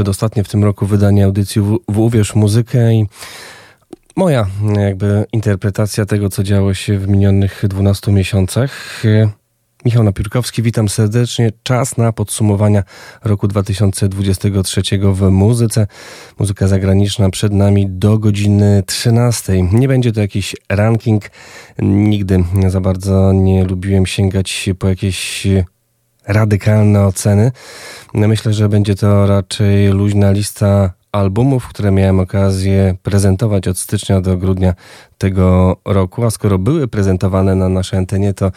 Przedostatnie w tym roku wydanie audycji w, w Uwierz Muzykę i moja jakby interpretacja tego, co działo się w minionych 12 miesiącach. Michał Napiórkowski, witam serdecznie. Czas na podsumowania roku 2023 w muzyce. Muzyka zagraniczna przed nami do godziny 13. Nie będzie to jakiś ranking. Nigdy za bardzo nie lubiłem sięgać po jakieś radykalne oceny. Myślę, że będzie to raczej luźna lista albumów, które miałem okazję prezentować od stycznia do grudnia tego roku, a skoro były prezentowane na naszej antenie, to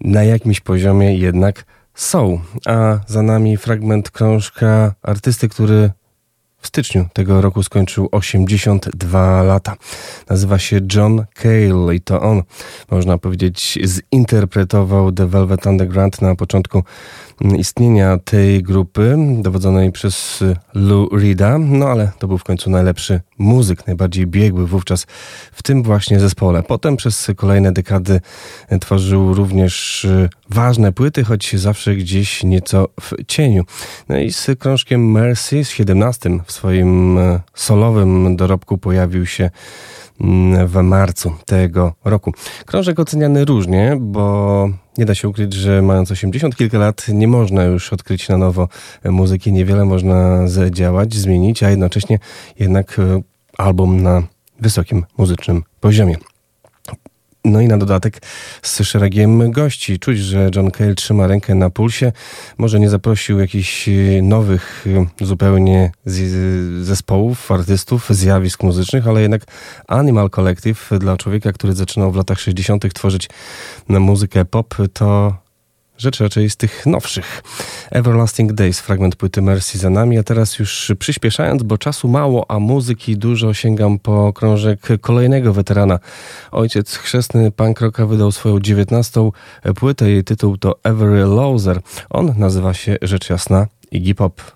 na jakimś poziomie jednak są. A za nami fragment krążka artysty, który w styczniu tego roku skończył 82 lata. Nazywa się John Cale i to on, można powiedzieć, zinterpretował The Velvet Underground na początku istnienia tej grupy, dowodzonej przez Lou Reeda, no ale to był w końcu najlepszy muzyk, najbardziej biegły wówczas w tym właśnie zespole. Potem przez kolejne dekady tworzył również ważne płyty, choć zawsze gdzieś nieco w cieniu. No i z krążkiem Mercy z 17 w swoim solowym dorobku pojawił się w marcu tego roku. Krążek oceniany różnie, bo nie da się ukryć, że mając 80 kilka lat nie można już odkryć na nowo muzyki, niewiele można zdziałać, zmienić, a jednocześnie jednak e, album na wysokim muzycznym poziomie. No i na dodatek z szeregiem gości. Czuć, że John Cale trzyma rękę na pulsie. Może nie zaprosił jakichś nowych zupełnie zespołów, artystów, zjawisk muzycznych, ale jednak Animal Collective dla człowieka, który zaczynał w latach 60. tworzyć muzykę pop, to rzecz raczej z tych nowszych. Everlasting Days, fragment płyty Mercy za nami, a teraz już przyspieszając, bo czasu mało, a muzyki dużo, sięgam po krążek kolejnego weterana. Ojciec chrzestny punk rocka wydał swoją dziewiętnastą płytę, jej tytuł to Every Loser. On nazywa się rzecz jasna Iggy Pop.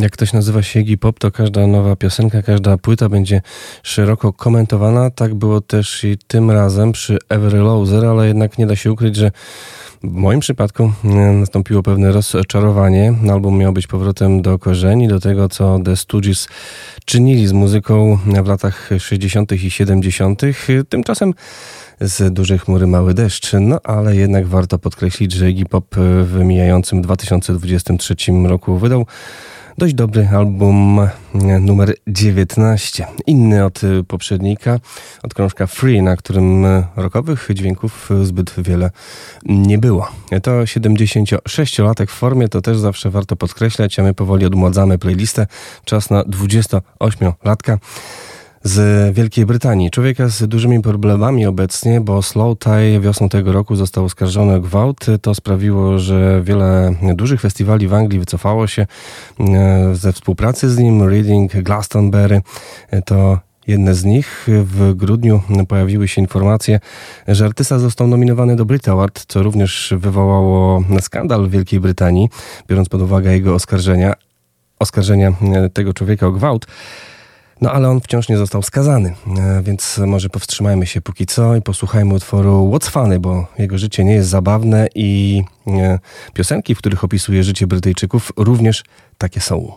Jak ktoś nazywa się Iggy Pop, to każda nowa piosenka, każda płyta będzie szeroko komentowana. Tak było też i tym razem przy Every Loser, ale jednak nie da się ukryć, że w moim przypadku e, nastąpiło pewne rozczarowanie. Album miał być powrotem do korzeni, do tego, co The Stooges czynili z muzyką w latach 60. i 70. Tymczasem z dużej chmury mały deszcz. No ale jednak warto podkreślić, że Iggy Pop w mijającym 2023 roku wydał dość dobry album numer 19. Inny od poprzednika, od krążka Free, na którym rokowych dźwięków zbyt wiele nie było. To 76-latek w formie, to też zawsze warto podkreślać, a my powoli odmładzamy playlistę. Czas na 28-latka z Wielkiej Brytanii. Człowieka z dużymi problemami obecnie, bo Slow Tie wiosną tego roku został oskarżony o gwałt. To sprawiło, że wiele dużych festiwali w Anglii wycofało się e, ze współpracy z nim. Reading, Glastonbury to jedne z nich. W grudniu pojawiły się informacje, że artysta został nominowany do Brit Award, co również wywołało skandal w Wielkiej Brytanii, biorąc pod uwagę jego oskarżenia, oskarżenia tego człowieka o gwałt. No ale on wciąż nie został skazany, e, więc może powstrzymajmy się póki co i posłuchajmy utworu What's Funny, bo jego życie nie jest zabawne i e, piosenki, w których opisuje życie Brytyjczyków również takie są.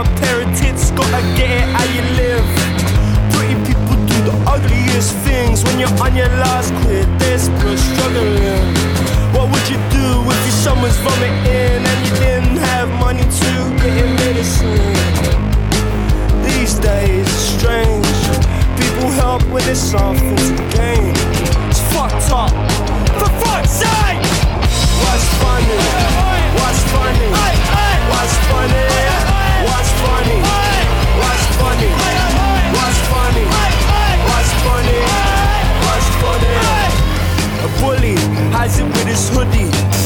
A pair of tits, gotta get it how you live. Pretty people do the ugliest things when you're on your last quid, desperate, struggling. What would you do if your son was vomiting and you didn't have money to get him medicine? These days, it's strange. People help when there's something to gain. It's fucked up. For fuck's sake! What's funny? What's funny? What's funny? What's funny? What's funny? What's funny? What's funny? What's funny? A bully hides it with his hoodie.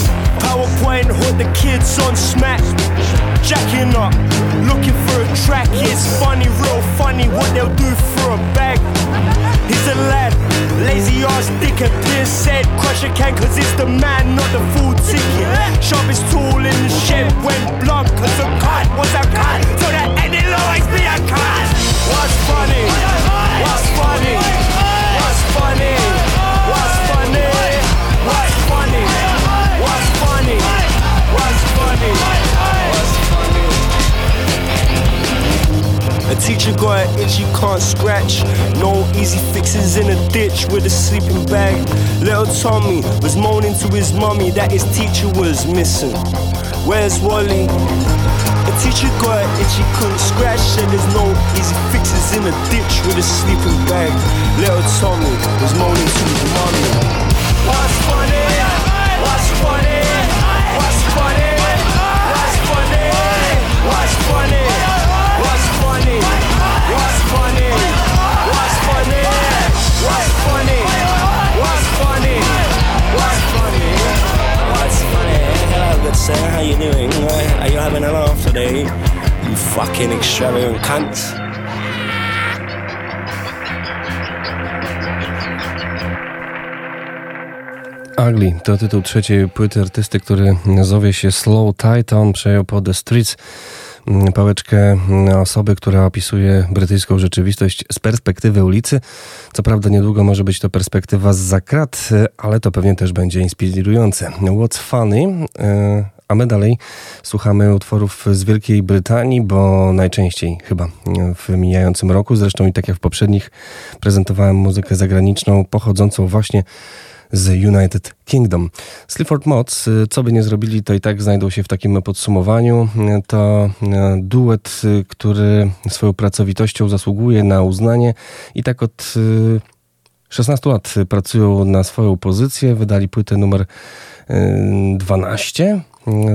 PowerPoint hood the kids on smack. Jacking up, looking for a track. It's funny, real funny what they'll do for a bag. He's a lad, lazy ass dickhead. Pierce said, crush a can, cause it's the man, not the full ticket. Sharpest tool in the shed went blunt, cause a cut was a cut. So end will always be a cut. What's funny? What's funny? A teacher got an itch you can't scratch. No easy fixes in a ditch with a sleeping bag. Little Tommy was moaning to his mummy that his teacher was missing. Where's Wally? A teacher got an itch he couldn't scratch. Said there's no easy fixes in a ditch with a sleeping bag. Little Tommy was moaning to his mummy. Sir. How you doing? Are you having a laugh today? You fucking extravagant cunt. Ugly to tytuł trzeciej płyty artysty, który nazywa się Slow Titan, przejął po The Streets Mm, pałeczkę mm, osoby, która opisuje brytyjską rzeczywistość z perspektywy ulicy. Co prawda niedługo może być to perspektywa z zakrat, ale to pewnie też będzie inspirujące. What's funny? E, a my dalej słuchamy utworów z Wielkiej Brytanii, bo najczęściej chyba w mijającym roku, zresztą i tak jak w poprzednich, prezentowałem muzykę zagraniczną pochodzącą właśnie z United Kingdom. Sleaford Mods, co by nie zrobili, to i tak znajdą się w takim podsumowaniu. To y, duet, y, który swoją pracowitością zasługuje na uznanie i tak od 16 lat pracują na swoją pozycję. Wydali płytę numer 12 mm,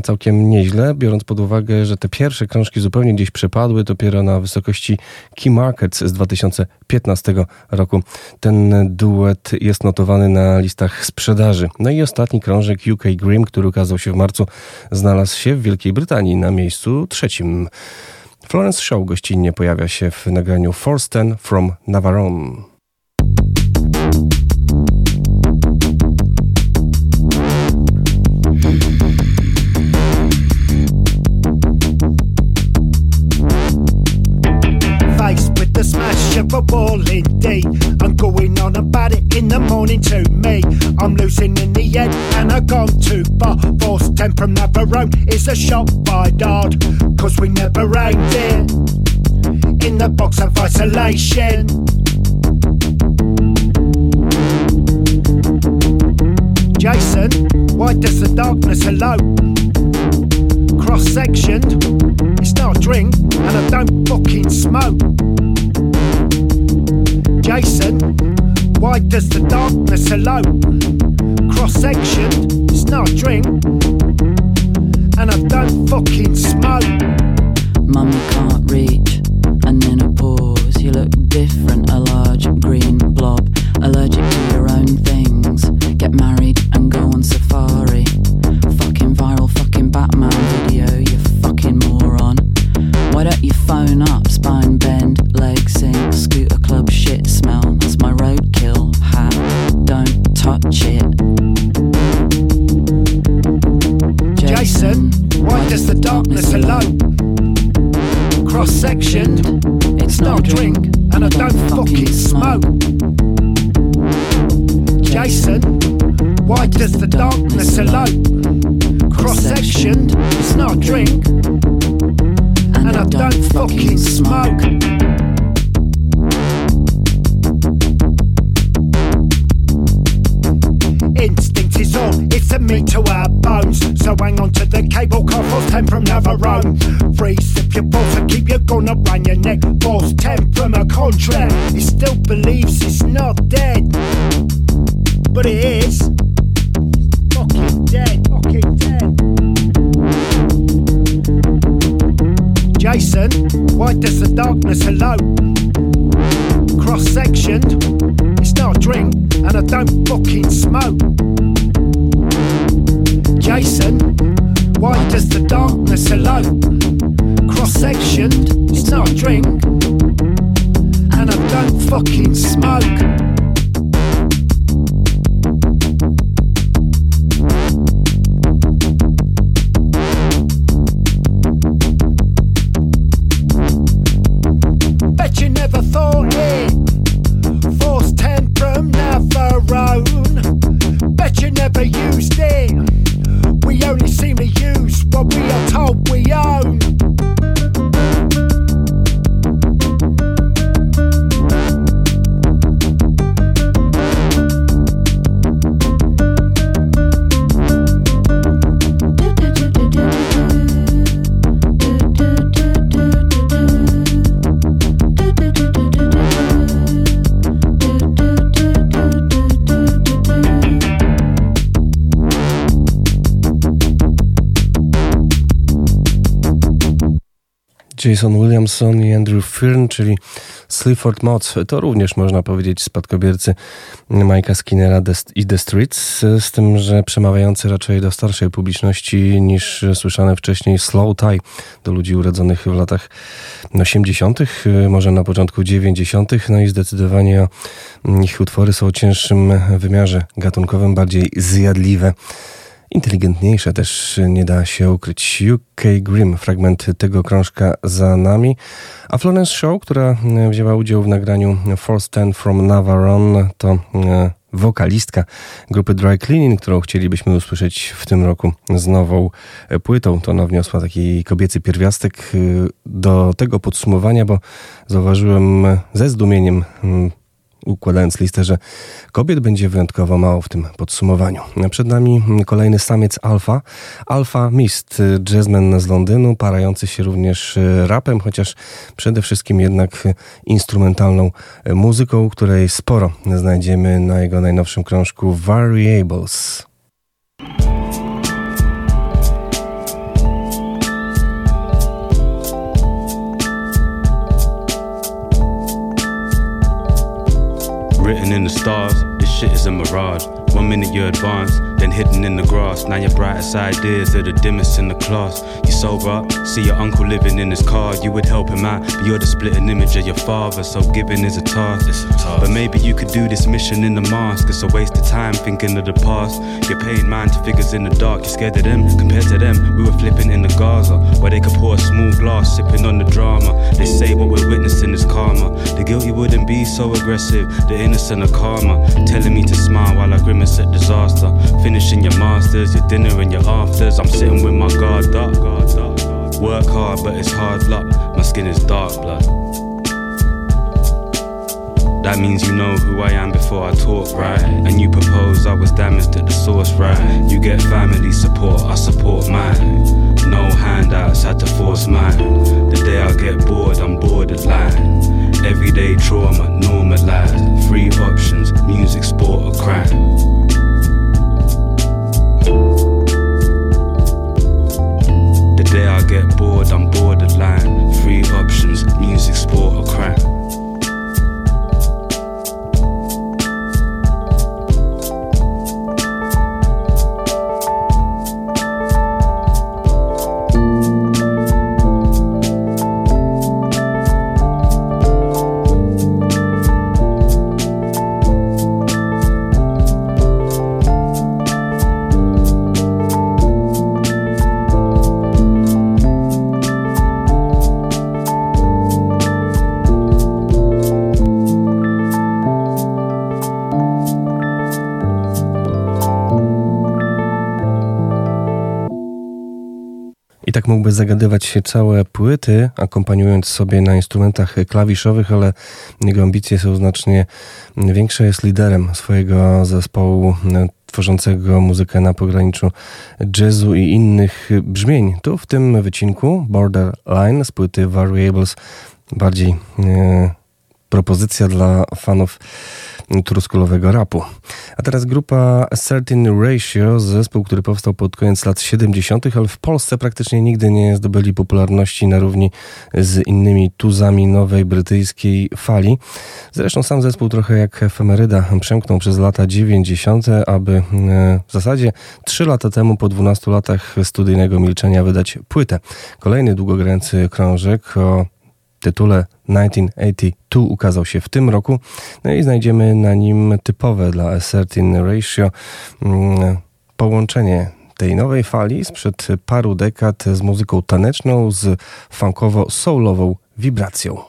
całkiem nieźle, biorąc pod uwagę, że te pierwsze krążki zupełnie gdzieś przepadły, dopiero na wysokości Key Markets z 2015 roku. Ten duet jest notowany na listach sprzedaży. No i ostatni krążek UK Grim, który ukazał się w marcu, znalazł się w Wielkiej Brytanii na miejscu trzecim. Florence Shaw gościnnie pojawia się w nagraniu Force Ten from Navarone. Smash of a ball indeed. I'm going on about it in the morning to me. I'm losing in the end and I've gone too far. Force 10 from Navarone is a shot by Dodd. Cause we never aimed it in the box of isolation. Jason, why does the darkness elope? Cross sectioned, it's not a drink, and I don't fucking smoke. Jason, why does the darkness elope? Cross section, it's not a drink, and I don't fucking smoke. Mummy can't reach, and then a pause. You look different, a large green blob, allergic to your own things. Get married and go on safari. You phone up, spine bend, leg sink, scooter club shit smell? That's my roadkill hat. Don't touch it. Jason, why does the darkness elope? Cross sectioned, it's not a drink, and I don't fucking smoke. Jason, why does the darkness elope? Cross sectioned, it's not a drink don't fucking smoke. Instinct is all, it's a meat to our bones. So hang on to the cable car, force 10 from Navarone. Freeze if your balls and keep your gun around your neck. Force 10 from a contract, he still believes it's not dead. But it is. Jason, why does the darkness elope? Cross sectioned, it's not a drink, and I don't fucking smoke. Jason, why does the darkness elope? Cross sectioned, it's not a drink, and I don't fucking smoke. Jason Williamson i Andrew Fyrn, czyli Sleaford Mods. To również można powiedzieć spadkobiercy Mike'a Skinnera i The Streets, z tym, że przemawiający raczej do starszej publiczności niż słyszane wcześniej Slow Tie do ludzi urodzonych w latach 80., może na początku 90., no i zdecydowanie ich utwory są o cięższym wymiarze gatunkowym, bardziej zjadliwe inteligentniejsze też nie da się ukryć. UK Grim, fragment tego krążka za nami. A Florence Show, która wzięła udział w nagraniu Force Ten from Navarone, to e, wokalistka grupy Dry Cleaning, którą chcielibyśmy usłyszeć w tym roku z nową płytą. To ona wniosła taki kobiecy pierwiastek e, do tego podsumowania, bo zauważyłem ze zdumieniem układając listę, że kobiet będzie wyjątkowo mało w tym podsumowaniu. Przed nami kolejny samiec alfa, Alfa Mist, jazzman z Londynu, parający się również rapem, chociaż przede wszystkim jednak instrumentalną muzyką, której sporo znajdziemy na jego najnowszym krążku Variables. Written in the stars. This shit is a mirage. One minute you're advanced, then hidden in the grass. Now your brightest ideas are the dimmest in the class. You sober up, see your uncle living in his car. You would help him out, but you're the splitting image of your father. So giving is a task. A task. But maybe you could do this mission in the mask. It's a waste of time thinking of the past. You're paying mind to figures in the dark. You're scared of them compared to them. We were flipping in the Gaza, where they could pour a small glass, sipping on the drama. They say what we're witnessing is karma. The guilty wouldn't be so aggressive. The innocent are karma, telling me to smile while I grimace at disaster. Finishing your masters, your dinner and your afters. I'm sitting with my guard up. Work hard, but it's hard luck. My skin is dark blood. That means you know who I am before I talk, right? And you propose I was damaged at the source, right? You get family support, I support mine. No handouts, had to force mine. The day I get bored, I'm borderline. Everyday trauma, normalized. Free options, music, sport, or crime. Day I get bored, I'm borderline. Three options music, sport, or crime. Mógłby zagadywać się całe płyty, akompaniując sobie na instrumentach klawiszowych, ale jego ambicje są znacznie większe. Jest liderem swojego zespołu e, tworzącego muzykę na pograniczu jazzu i innych brzmień. Tu w tym wycinku Borderline z płyty Variables bardziej e, propozycja dla fanów truskulowego rapu. A teraz grupa Certain Ratio, zespół, który powstał pod koniec lat 70., ale w Polsce praktycznie nigdy nie zdobyli popularności na równi z innymi tuzami nowej brytyjskiej fali. Zresztą sam zespół trochę jak efemeryda przemknął przez lata 90., aby e, w zasadzie 3 lata temu, po 12 latach studyjnego milczenia, wydać płytę. Kolejny długogrający krążek o tytule 1982 ukazał się w tym roku. No i znajdziemy na nim typowe dla A Certain Ratio mm, połączenie tej nowej fali sprzed paru dekad z muzyką taneczną, z funkowo-soulową wibracją.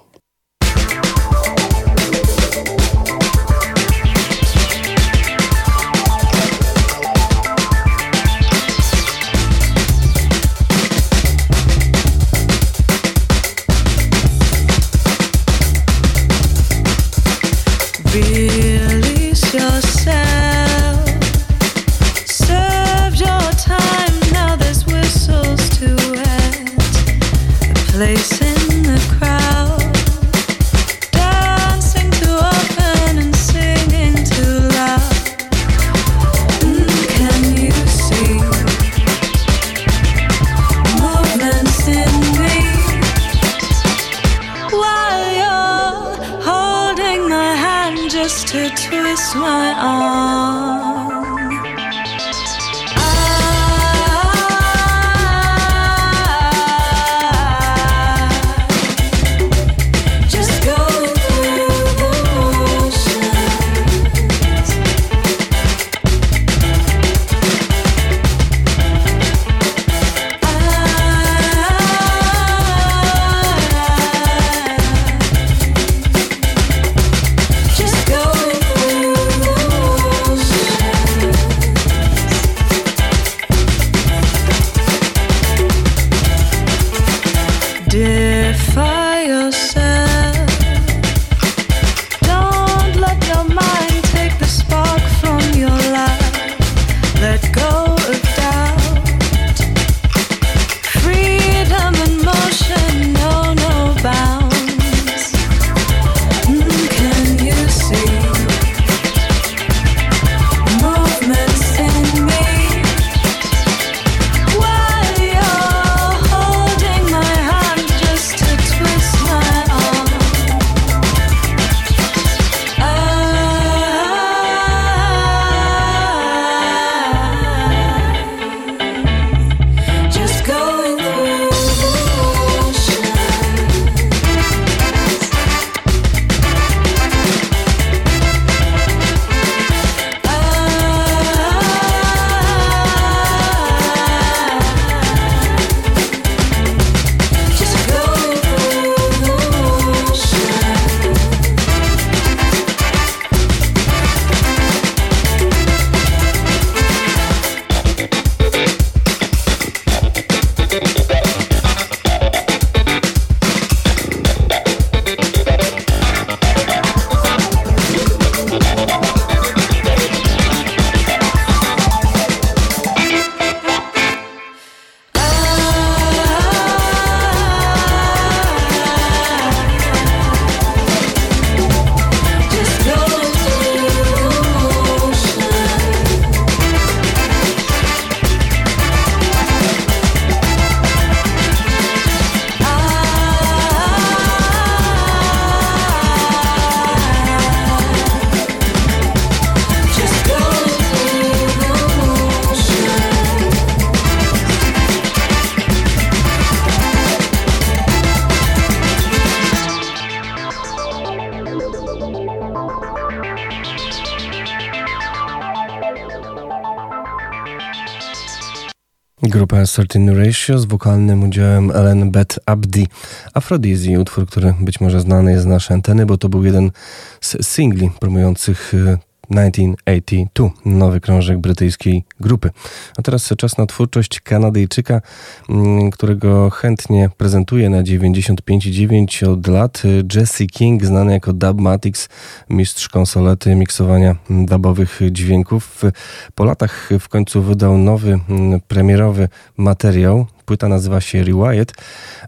Certain Ratio z wokalnym udziałem Ellen Beth Abdi. Aphrodizji, utwór, który być może znany jest z naszej anteny, bo to był jeden z singli promujących 1982, y, nowy krążek brytyjskiej grupy. A teraz czas na twórczość Kanadyjczyka, mm, którego chętnie prezentuje na 95,9 od lat. Jesse King, znany jako Dubmatics, mistrz konsolety miksowania dubowych dźwięków. Po latach w końcu wydał nowy, mm, premierowy materiał. Płyta nazywa się Rewired,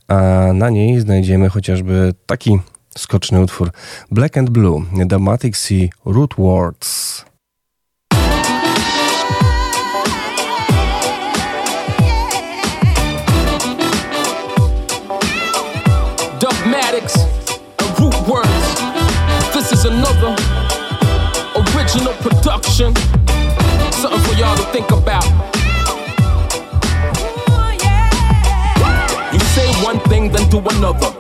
a na niej znajdziemy chociażby taki skoczny utwór Black and Blue, Dubmatics i Root Words. Dubmatics and Root Words. This is another original production. Something for y'all to think about. One thing, then do another.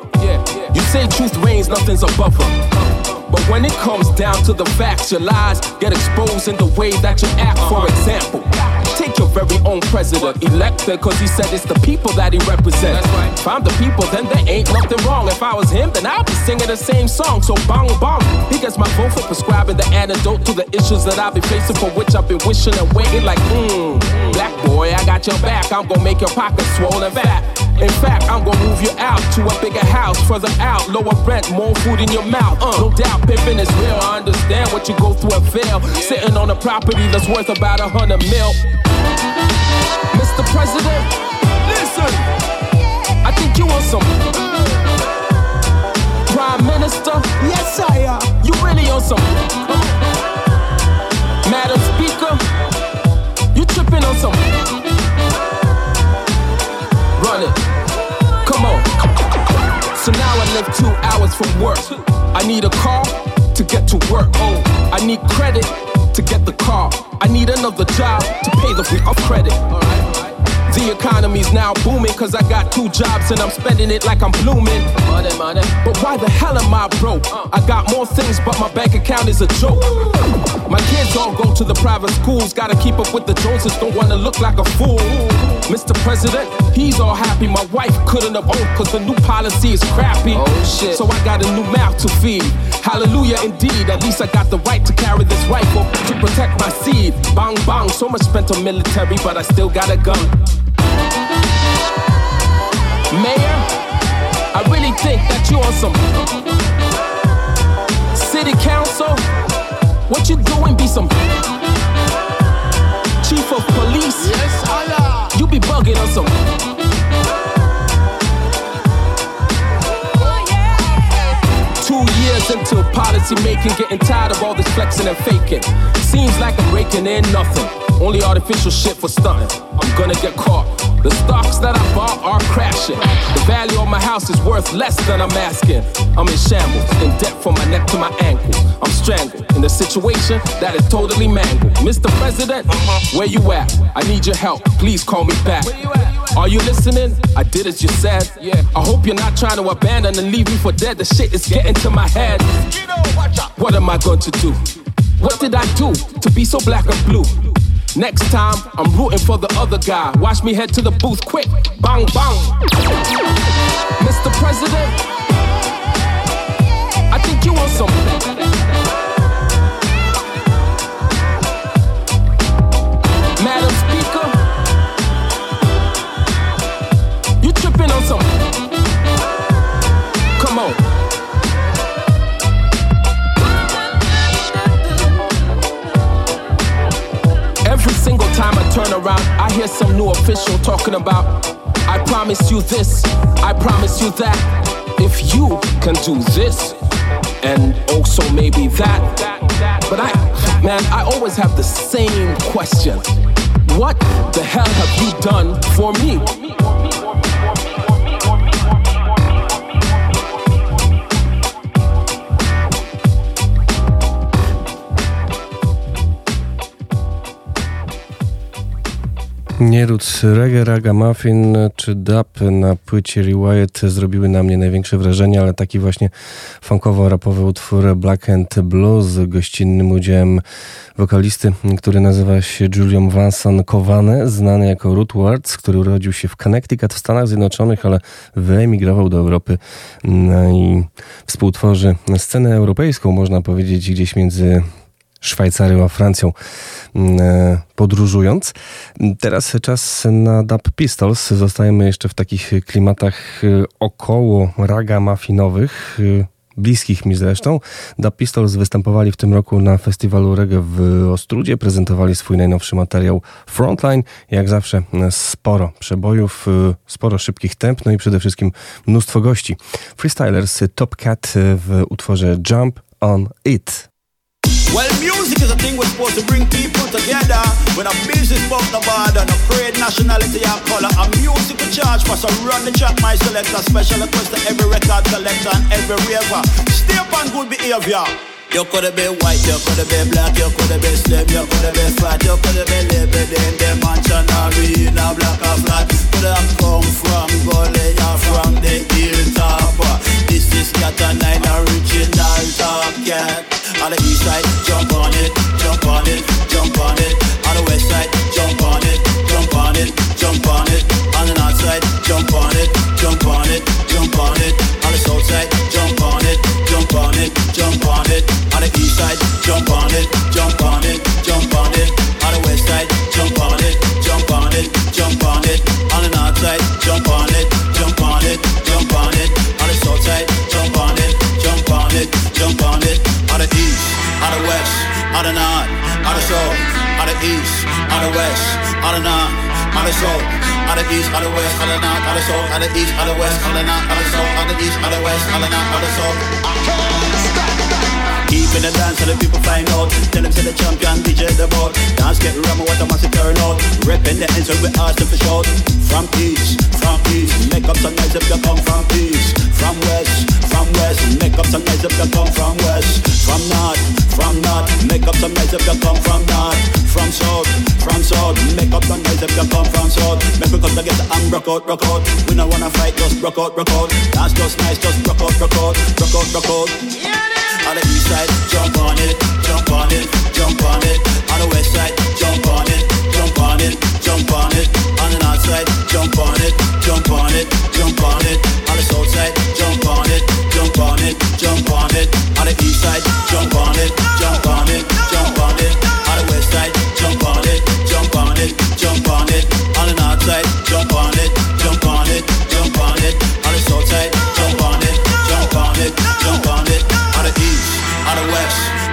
You say truth reigns, nothing's above her. But when it comes down to the facts, your lies get exposed in the way that you act. For uh-huh. example, take your very own president, elected cause he said it's the people that he represents. If I'm the people, then there ain't nothing wrong. If I was him, then I'd be singing the same song. So bang bang, he gets my vote for prescribing the antidote to the issues that I've been facing, for which I've been wishing and waiting. Like, mmm, black boy, I got your back. I'm gonna make your pockets swollen fat. In fact, I'm gonna move you out to a bigger house, further out, lower rent, more food in your mouth. Uh, no doubt, pimping is real. I understand what you go through and fail. Sitting on a property that's worth about a hundred mil. Mr. President, listen. I think you want some. Prime Minister, yes I am. You really on some. Madam Speaker, you tripping on some. Live two hours from work. I need a car to get to work. Oh, I need credit to get the car. I need another job to pay the fee of credit. The economy's now booming cause I got two jobs and I'm spending it like I'm blooming. Money, money. But why the hell am I broke? Uh. I got more things, but my bank account is a joke. My kids all go to the private schools, gotta keep up with the Joneses, don't wanna look like a fool. Mr. President, he's all happy. My wife couldn't have owned cause the new policy is crappy. Oh shit. So I got a new mouth to feed. Hallelujah indeed, at least I got the right to carry this rifle to protect my seed. Bang bang, so much spent on military, but I still got a gun. Mayor, I really think that you on some city council. What you doing? Be some chief of police. Yes, Allah. You be bugging on some. Two years into policy making, getting tired of all this flexing and faking. Seems like I'm raking in nothing. Only artificial shit for stunting. I'm gonna get caught. The stocks that I bought are crashing. The value of my house is worth less than I'm asking. I'm in shambles, in debt from my neck to my ankles. I'm strangled in a situation that is totally mangled. Mr. President, where you at? I need your help. Please call me back. Are you listening? I did as you said. Yeah. I hope you're not trying to abandon and leave me for dead. The shit is getting to my head. What am I going to do? What did I do to be so black and blue? Next time, I'm rooting for the other guy. Watch me head to the booth quick. Bang, bang. Mr. President, I think you want some. Madam Speaker, you tripping on some. Turn around, I hear some new official talking about. I promise you this, I promise you that. If you can do this, and also maybe that. But I, man, I always have the same question. What the hell have you done for me? Nierut, reggae, ragamuffin czy dub na płycie Rewired. Zrobiły na mnie największe wrażenie, ale taki właśnie funkowo-rapowy utwór Black and Blues z gościnnym udziałem wokalisty, który nazywa się Julian Vanson Kowane, znany jako Ruth Wards, który urodził się w Connecticut w Stanach Zjednoczonych, ale wyemigrował do Europy. No i współtworzy scenę europejską, można powiedzieć, gdzieś między Szwajcarią a Francją. Mm, e, podróżując. Teraz czas na Dub Pistols. Zostajemy jeszcze w takich klimatach e, około raga mafinowych e, bliskich mi zresztą. Dub Pistols występowali w tym roku na festiwalu reggae w Ostrudzie, prezentowali swój najnowszy materiał Frontline. Jak zawsze sporo przebojów, sporo szybkich temp, no i przede wszystkim mnóstwo gości. Freestylers Top Cat w utworze Jump on It. Well, music is a thing we're supposed to bring people together. When a business book no border, no create nationality or color. A musical charge for so run the track, my selector. Special request to every record collector and every raver. Stay up on good behavior. You coulda been white, you coulda been black, you coulda been slim, you coulda been fat, you coulda been living in the mansion arena, black or flat. Coulda come from gully or from the hilltop. This is got a nine original top cat. On the east side, jump on it, jump on it, jump on it. On the west side, jump on it, jump on it, jump on it. On the north side, jump on it, jump on it, jump on it. On the south side, jump on it, jump on it, jump on it. On the east side, jump on it, jump on it, out of nine, out of soul, out of east, out of west, out of nine, out of soul, out of east, out of west, out of nine, out of soul, out of east, out of west, out of nine, out of soul, out of east, out of west, out of nine, out of soul. Keeping the dance so the people find out. Tell them say the champion DJ the boat. Dance get rum what a massive turn out. Ripping the ends so we ask them for shout. From east, from east, make up some noise if you come from east. From west, from west, make up some noise if you come from west. From north, from north, make up some noise if you come from north. From south, from south, make up some noise if you come from south. Make we come together and rock out, rock out. We don't wanna fight, just rock out, rock out. Dance just nice, just rock out, rock out, rock out, rock out. On the east side, jump on it, jump on it, jump on it. On the west side, jump on it, jump on it, jump on it. On the north side, jump on it, jump on it, jump on it. On the south side, jump on it, jump on it, jump on it. On the east side, jump on it,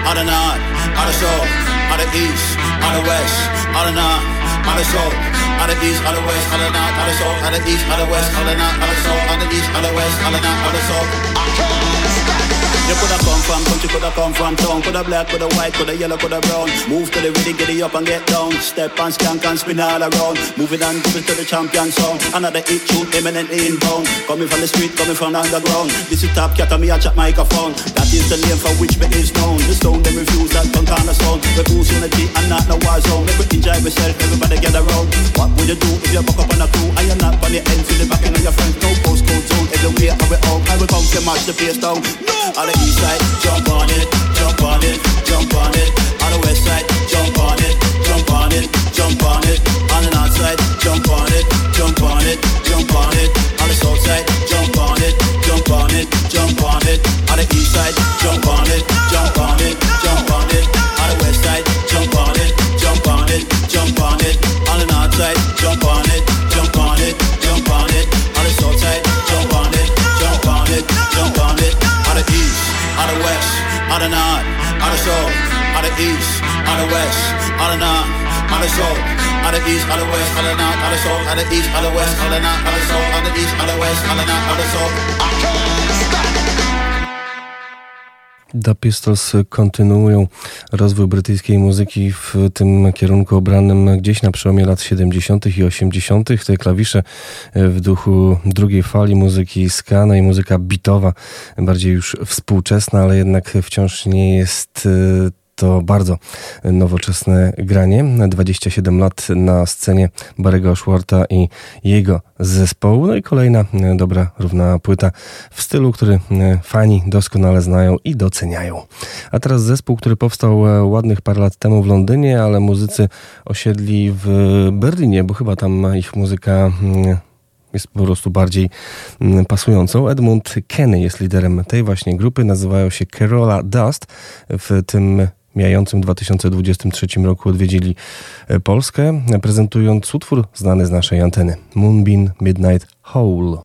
out of north, out of south, out of east, out of west, out of north, out of south, out of east, out of west, out of north, out of south, out of east, out of west, out of north, out of south. out of east, out of west, out of nine, out of soul. I can't stop. You coulda come from country, coulda come from town, coulda black, coulda white, coulda yellow, coulda brown. Move to the rhythm, get it up and get down. Step and skank and spin all around. Moving on, moving to the champion sound. Another hit tune, eminently inbound. Coming from the street, coming from the underground. This is top cat, and me a chat microphone. That is the name for which me is known. The stone them refuse that punk on the sound. We boost unity and not no war zone. Make we enjoy myself, everybody get around. What would you do if you buck up on a crew? I am not on the end, feel the back end of your friends. No postcode zone, everywhere I will out. I will come to match the place down. No, east side, jump on it, jump on it, jump on it. On the west side, jump on it, jump on it, jump on it. On the north side, jump on it, jump on it, jump on it. On the south side, jump on it, jump on it, jump on it. On the east side, jump on it, jump on it, jump on it. On the west side, jump on it, jump on it, jump on it. On the north side, jump on east, on the west, north, on the south, on the east, on the west, north, on the south, on the east, on the west, north, on the south, on the east, on the west, north, on the south. The Pistols kontynuują rozwój brytyjskiej muzyki w tym kierunku obranym gdzieś na przełomie lat 70. i 80. Te klawisze w duchu drugiej fali muzyki ska, no i muzyka bitowa, bardziej już współczesna, ale jednak wciąż nie jest to bardzo nowoczesne granie. 27 lat na scenie Barego Schwarta i jego zespołu. No i kolejna dobra, równa płyta w stylu, który fani doskonale znają i doceniają. A teraz zespół, który powstał ładnych parę lat temu w Londynie, ale muzycy osiedli w Berlinie, bo chyba tam ich muzyka jest po prostu bardziej mm, pasującą. Edmund Kenny jest liderem tej właśnie grupy. Nazywają się Carola Dust. W tym mijającym 2023 roku odwiedzili e, Polskę, prezentując utwór znany z naszej anteny Moonbeam Midnight Hole.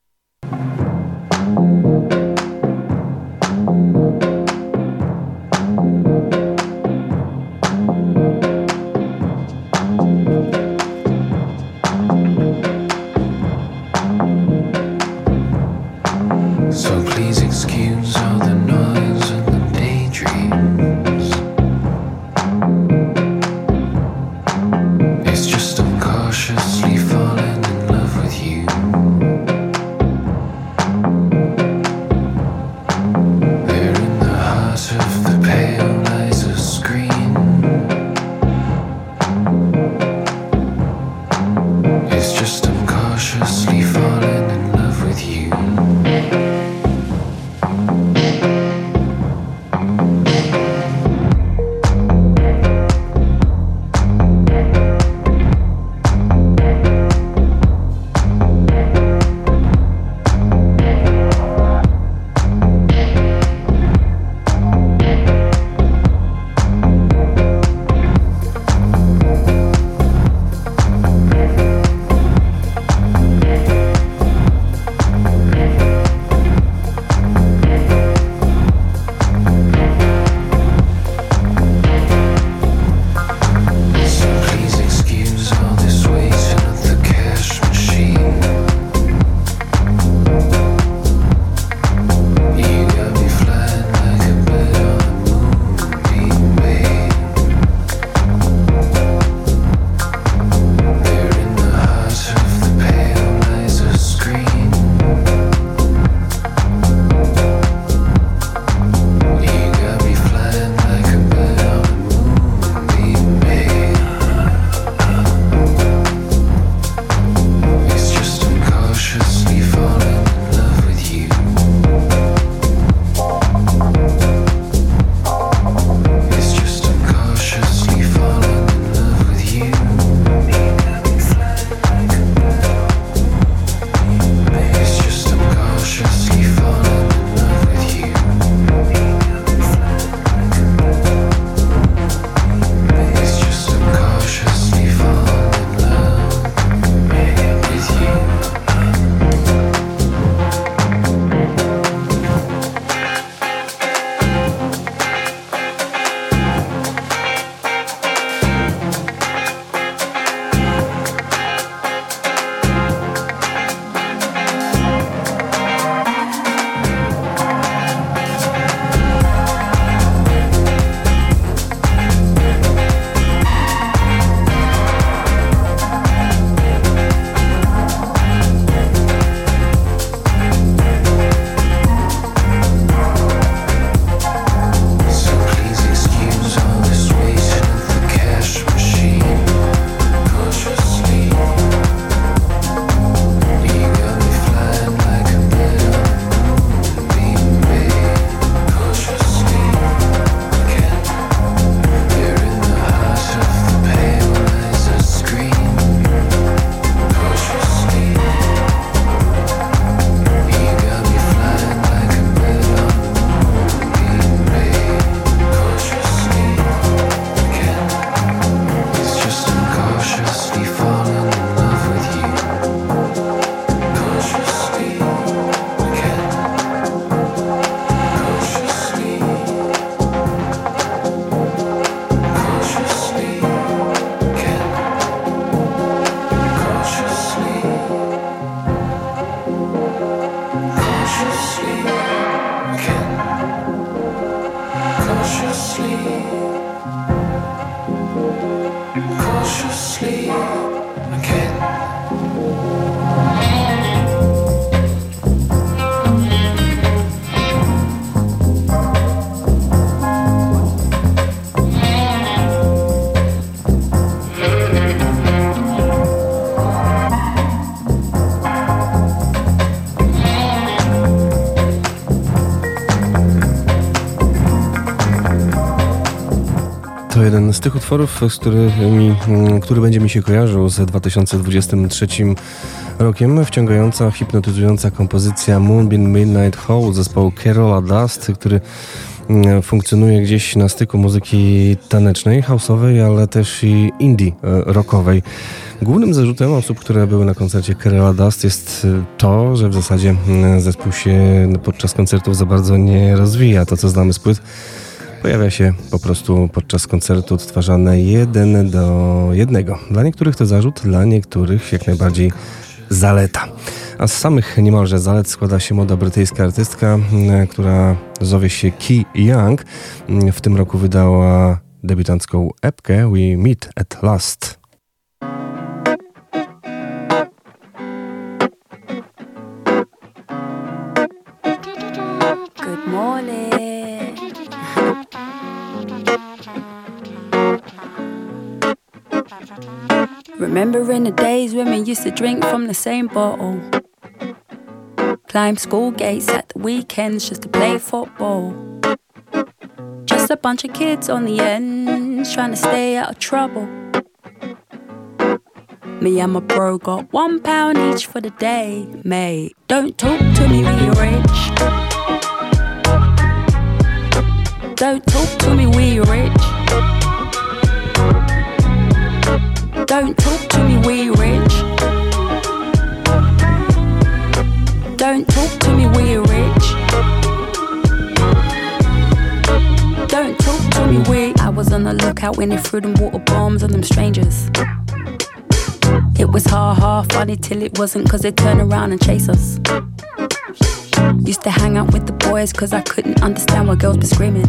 To jeden z tych utworów, z którymi, mm, który będzie mi się kojarzył z 2023 rokiem. Wciągająca, hipnotyzująca kompozycja Moonbeam Midnight Hall zespołu Carola Dust, który mm, funkcjonuje gdzieś na styku muzyki tanecznej, houseowej, ale też i indie e, rockowej. Głównym zarzutem osób, które były na koncercie Carola Dust jest e, to, że w zasadzie mm, zespół się podczas koncertów za bardzo nie rozwija. To, co znamy z płyt, pojawia się po prostu podczas koncertu odtwarzane jeden do jednego. Dla niektórych to zarzut, dla niektórych jak najbardziej zaleta. A z samych niemalże zalet składa się młoda brytyjska artystka, która zowie się Key Young. W tym roku wydała debiutancką epkę We Meet at Last. Remembering the days when we used to drink from the same bottle. Climb school gates at the weekends just to play football. Just a bunch of kids on the ends trying to stay out of trouble. Me and my bro got one pound each for the day, mate. Don't talk to me, we rich. Don't talk to me, we rich. Don't talk to me, we rich. Don't talk to me, we rich. Don't talk to me, we. I was on the lookout when they threw them water bombs on them strangers. It was ha ha funny till it wasn't, cause they turn around and chase us. Used to hang out with the boys, cause I couldn't understand why girls be screaming.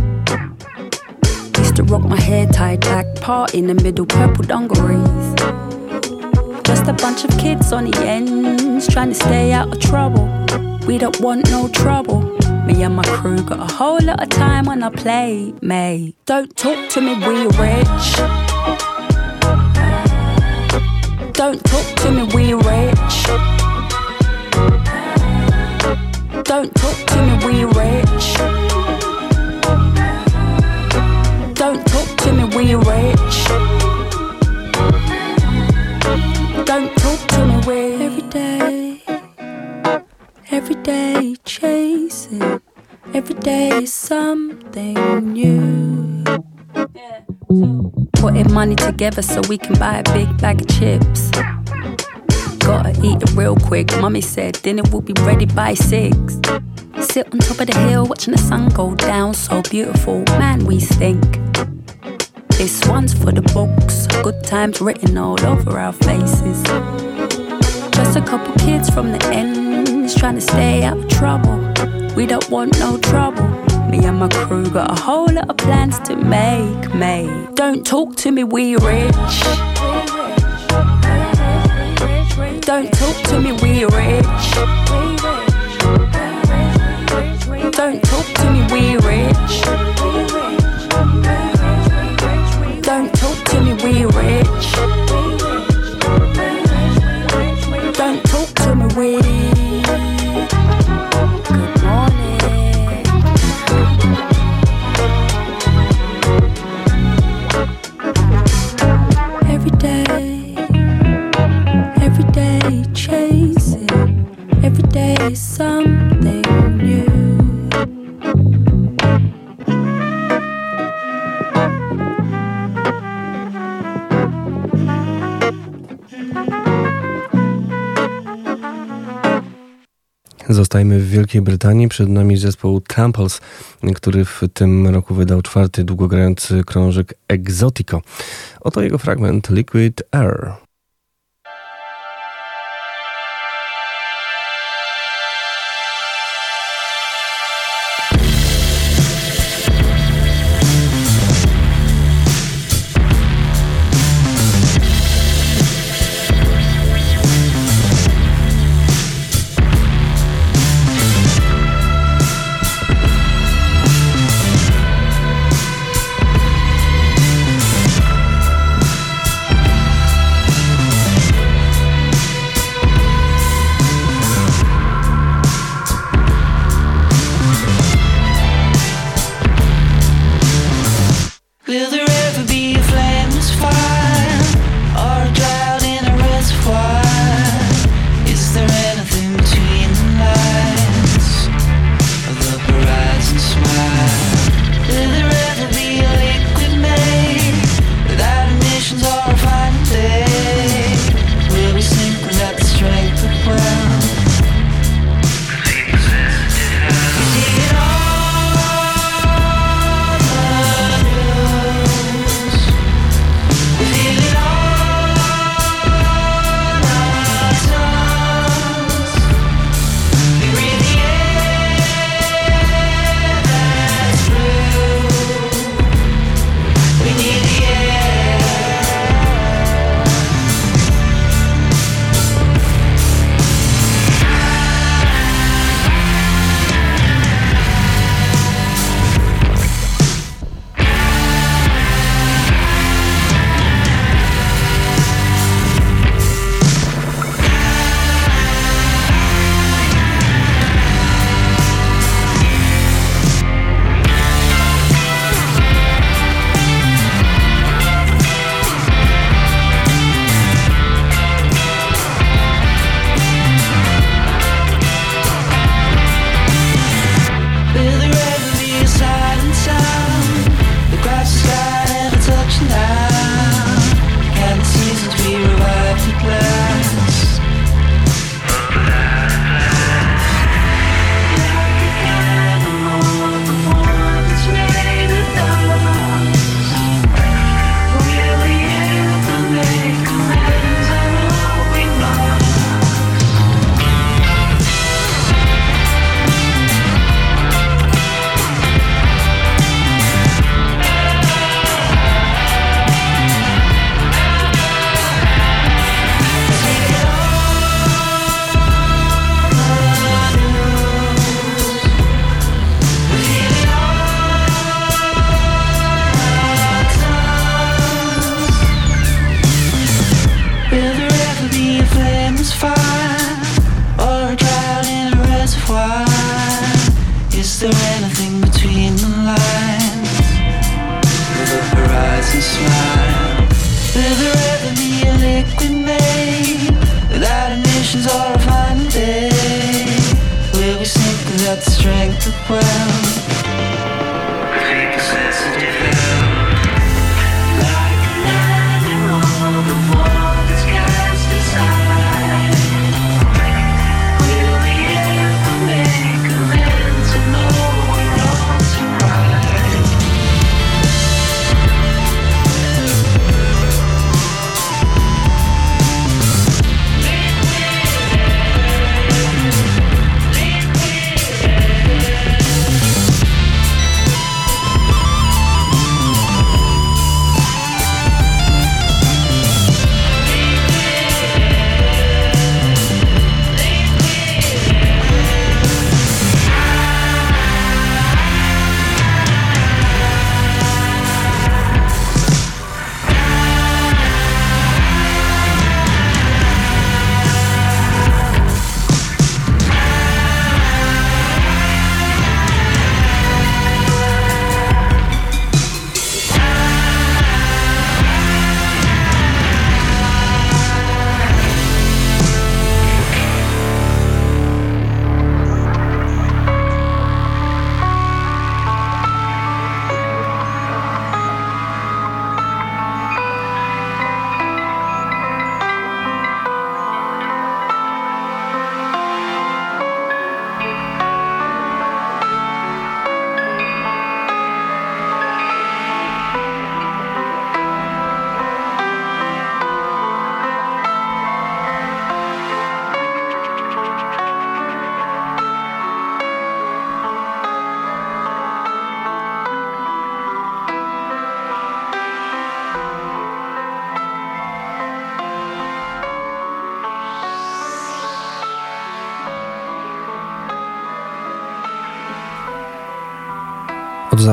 To rock my hair tied back, part in the middle, purple dungarees. Just a bunch of kids on the ends trying to stay out of trouble. We don't want no trouble. Me and my crew got a whole lot of time on our plate, mate. Don't talk to me, we rich. Don't talk to me, we rich. Don't talk to me, we rich. To me, we rich. Don't talk to me way every day. Every day chasing. Every day is something new. Putting money together so we can buy a big bag of chips. Gotta eat it real quick. Mummy said dinner will be ready by six. Sit on top of the hill watching the sun go down, so beautiful. Man, we stink. This one's for the books, good times written all over our faces. Just a couple kids from the ends trying to stay out of trouble. We don't want no trouble. Me and my crew got a whole lot of plans to make, mate. Don't talk to me, we rich. Don't talk to me, we rich. Don't talk to me, we rich. Zostajmy w Wielkiej Brytanii. Przed nami zespół Temples, który w tym roku wydał czwarty długogrający krążek Exotico. Oto jego fragment Liquid Air.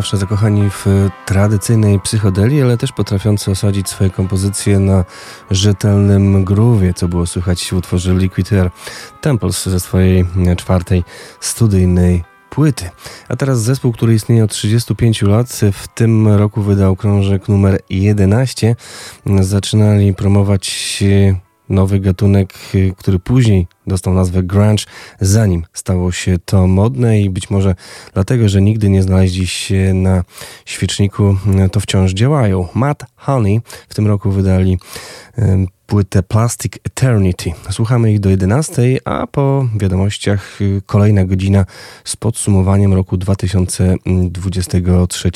Zawsze zakochani w tradycyjnej psychodelii, ale też potrafiący osadzić swoje kompozycje na rzetelnym groove'ie, co było słychać w utworze Liquid Air Temples ze swojej czwartej studyjnej płyty. A teraz zespół, który istnieje od 35 lat, w tym roku wydał krążek numer 11. Zaczynali promować nowy gatunek, który później dostał nazwę grunge, zanim stało się to modne i być może dlatego, że nigdy nie znaleźli się na świeczniku, to wciąż działają. Matt Honey w tym roku wydali płytę Plastic Eternity. Słuchamy ich do 11, a po wiadomościach kolejna godzina z podsumowaniem roku 2023.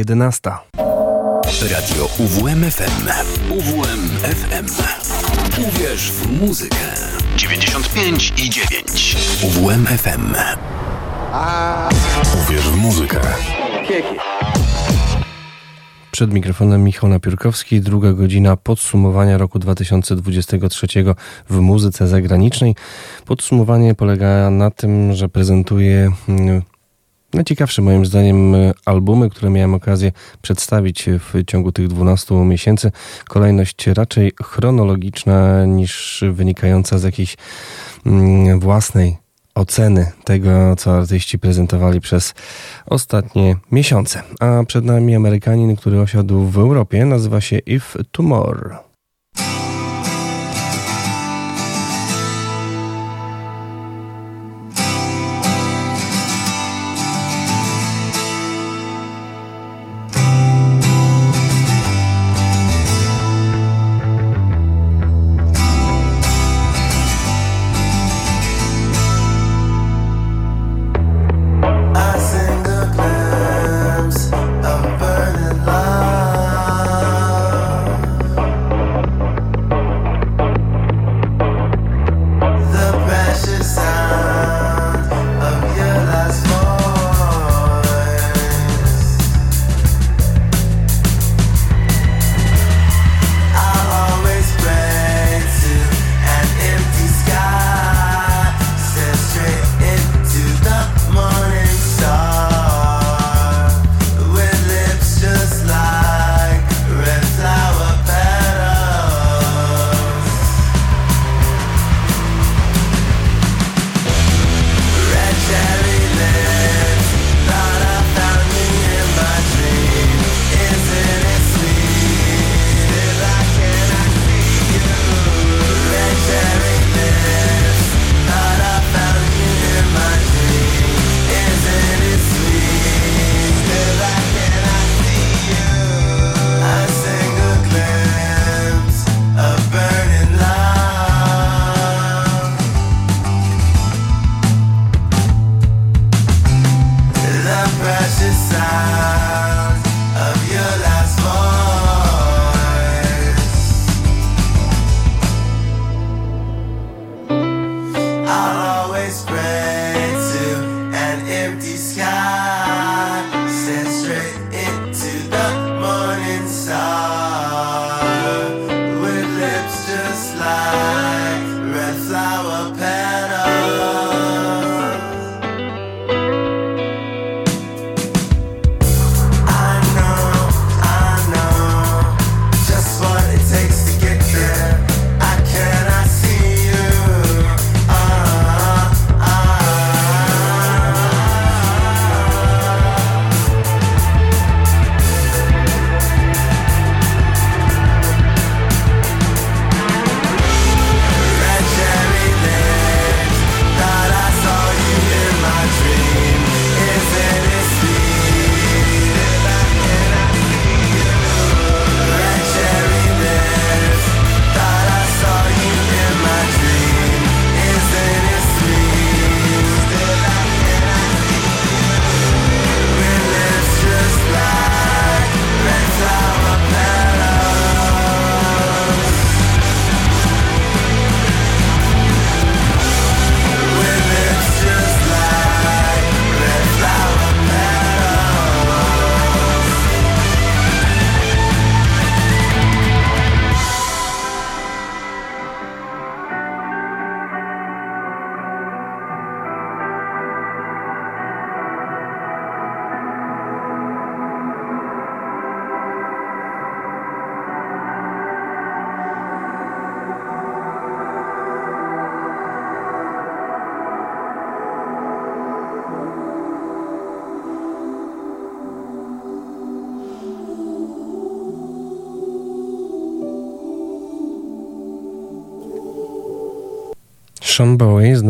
11. Radio UWMFM. UWMFM. Uwierz w muzykę. 95 i 9. UWMFM. Uwierz w muzykę. Przed mikrofonem Michał Napiórkowski, druga godzina podsumowania roku 2023 w muzyce zagranicznej. Podsumowanie polega na tym, że prezentuję mm, najciekawsze moim zdaniem albumy, które miałem okazję przedstawić w ciągu tych 12 miesięcy. Kolejność raczej chronologiczna niż wynikająca z jakiejś mm, własnej oceny tego, co artyści prezentowali przez ostatnie miesiące. A przed nami Amerykanin, który osiadł w Europie, nazywa się If Tomorrow.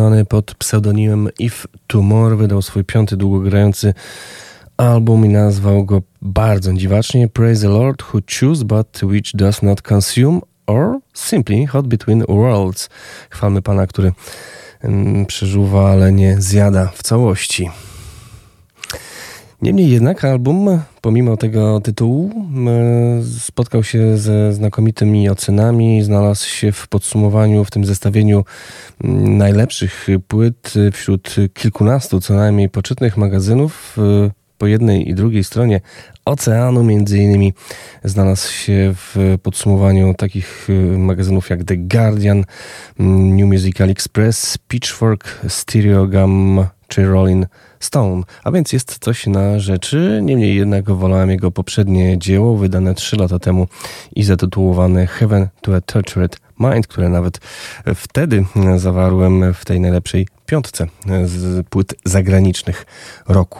Znany pod pseudonimem If Tomorrow, wydał swój piąty długogrający album i nazwał go bardzo dziwacznie Praise the Lord who choose but which does not consume or simply hot between worlds. Chwalmy Pana, który mm, przeżuwa, ale nie zjada w całości. Niemniej jednak album, pomimo tego tytułu, spotkał się ze znakomitymi ocenami, znalazł się w podsumowaniu, w tym zestawieniu najlepszych płyt wśród kilkunastu co najmniej poczytnych magazynów. Po jednej i drugiej stronie oceanu, między innymi znalazł się w podsumowaniu takich magazynów jak The Guardian, New Musical Express, Pitchfork, Stereogam czy Rolling Stone, a więc jest coś na rzeczy. Niemniej jednak wolałem jego poprzednie dzieło, wydane 3 lata temu i zatytułowane Heaven to a Tortured Mind, które nawet wtedy zawarłem w tej najlepszej piątce z płyt zagranicznych roku.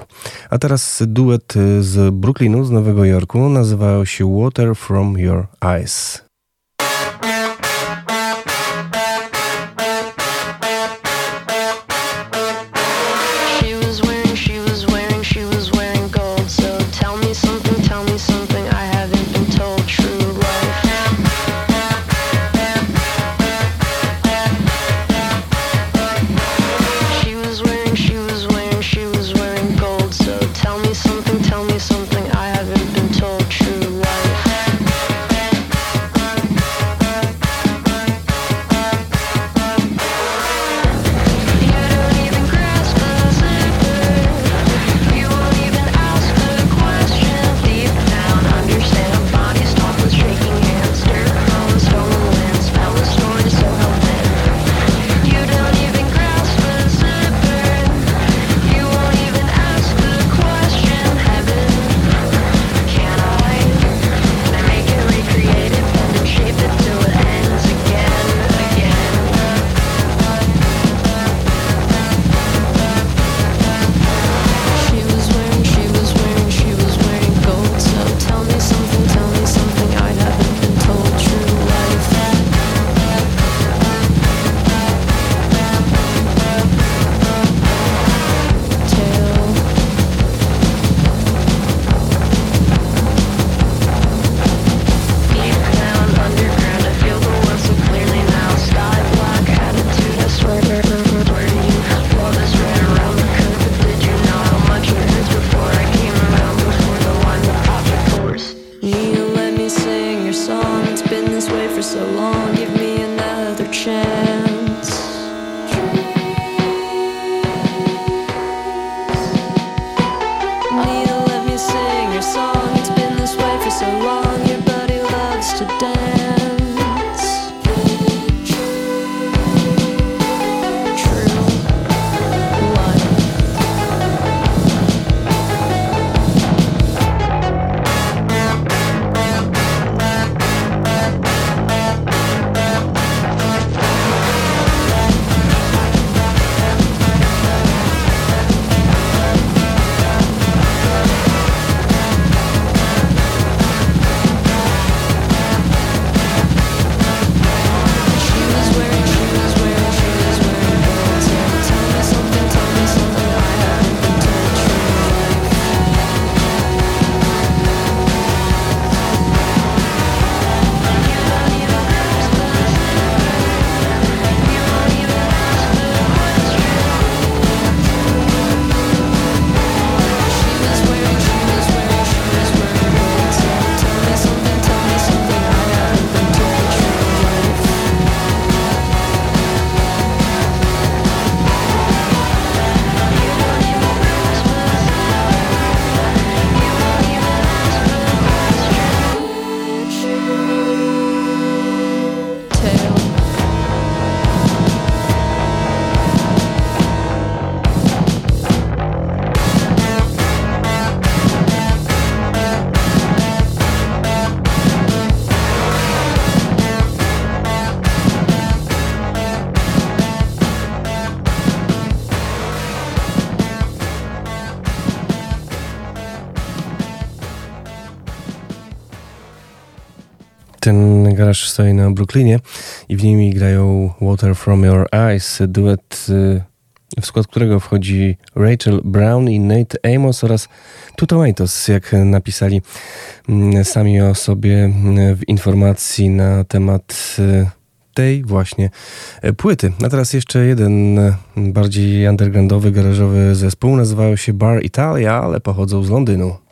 A teraz duet z Brooklynu, z Nowego Jorku, nazywał się Water from Your Eyes. Garaż stoi na Brooklynie i w nim grają Water From Your Eyes, duet y, w skład którego wchodzi Rachel Brown i Nate Amos oraz Two Tomatoes, jak napisali mm, sami o sobie mm, w informacji na temat y, tej właśnie płyty. A teraz jeszcze jeden bardziej undergroundowy, garażowy zespół. Nazywają się Bar Italia, ale pochodzą z Londynu.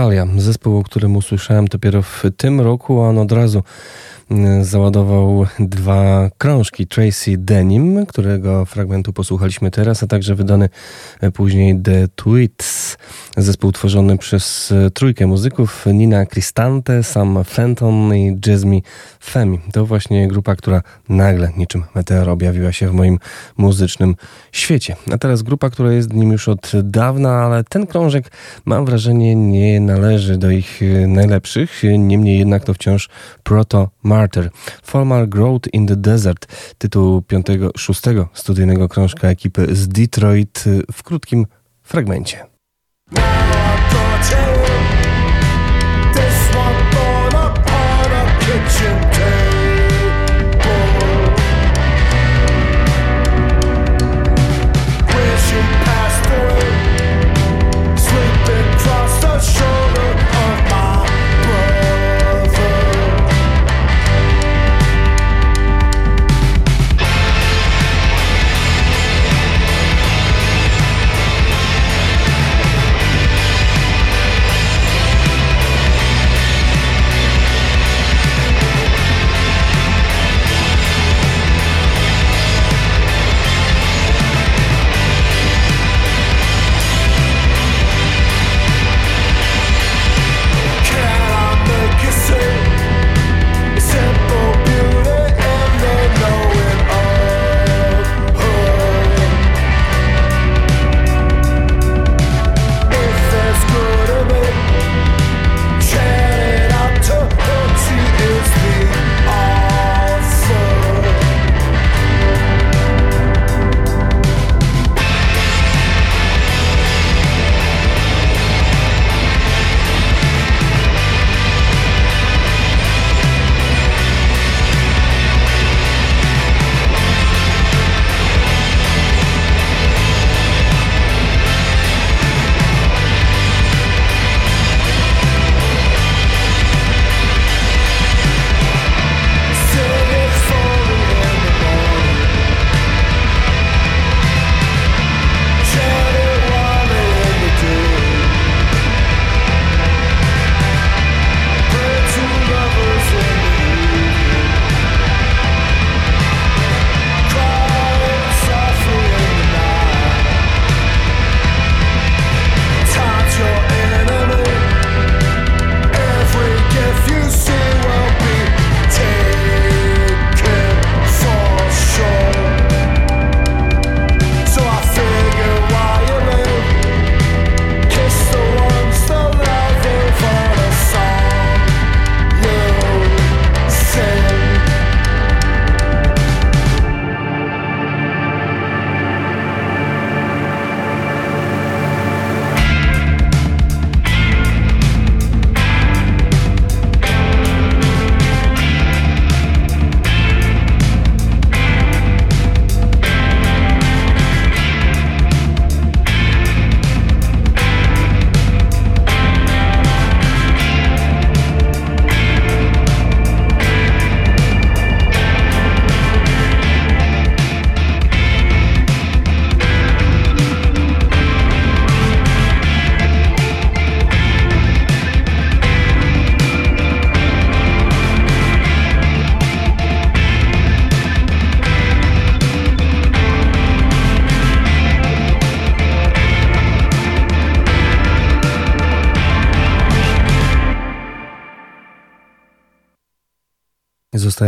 Italia, zespół, o którym usłyszałem dopiero w tym roku, a on od razu załadował dwa krążki Tracy Denim, którego fragmentu posłuchaliśmy teraz, a także wydany później The Tweets, zespół tworzony przez trójkę muzyków Nina Cristante, Sam Fenton i Jasmine Femi. To właśnie grupa, która nagle niczym meteor objawiła się w moim muzycznym świecie. A teraz grupa, która jest nim już od dawna, ale ten krążek mam wrażenie nie należy do ich najlepszych, niemniej jednak to wciąż Proto Martyr. Formal Growth in the Desert, tytuł piątego, szóstego studyjnego krążka ekipy z Detroit w krótkim fragmencie.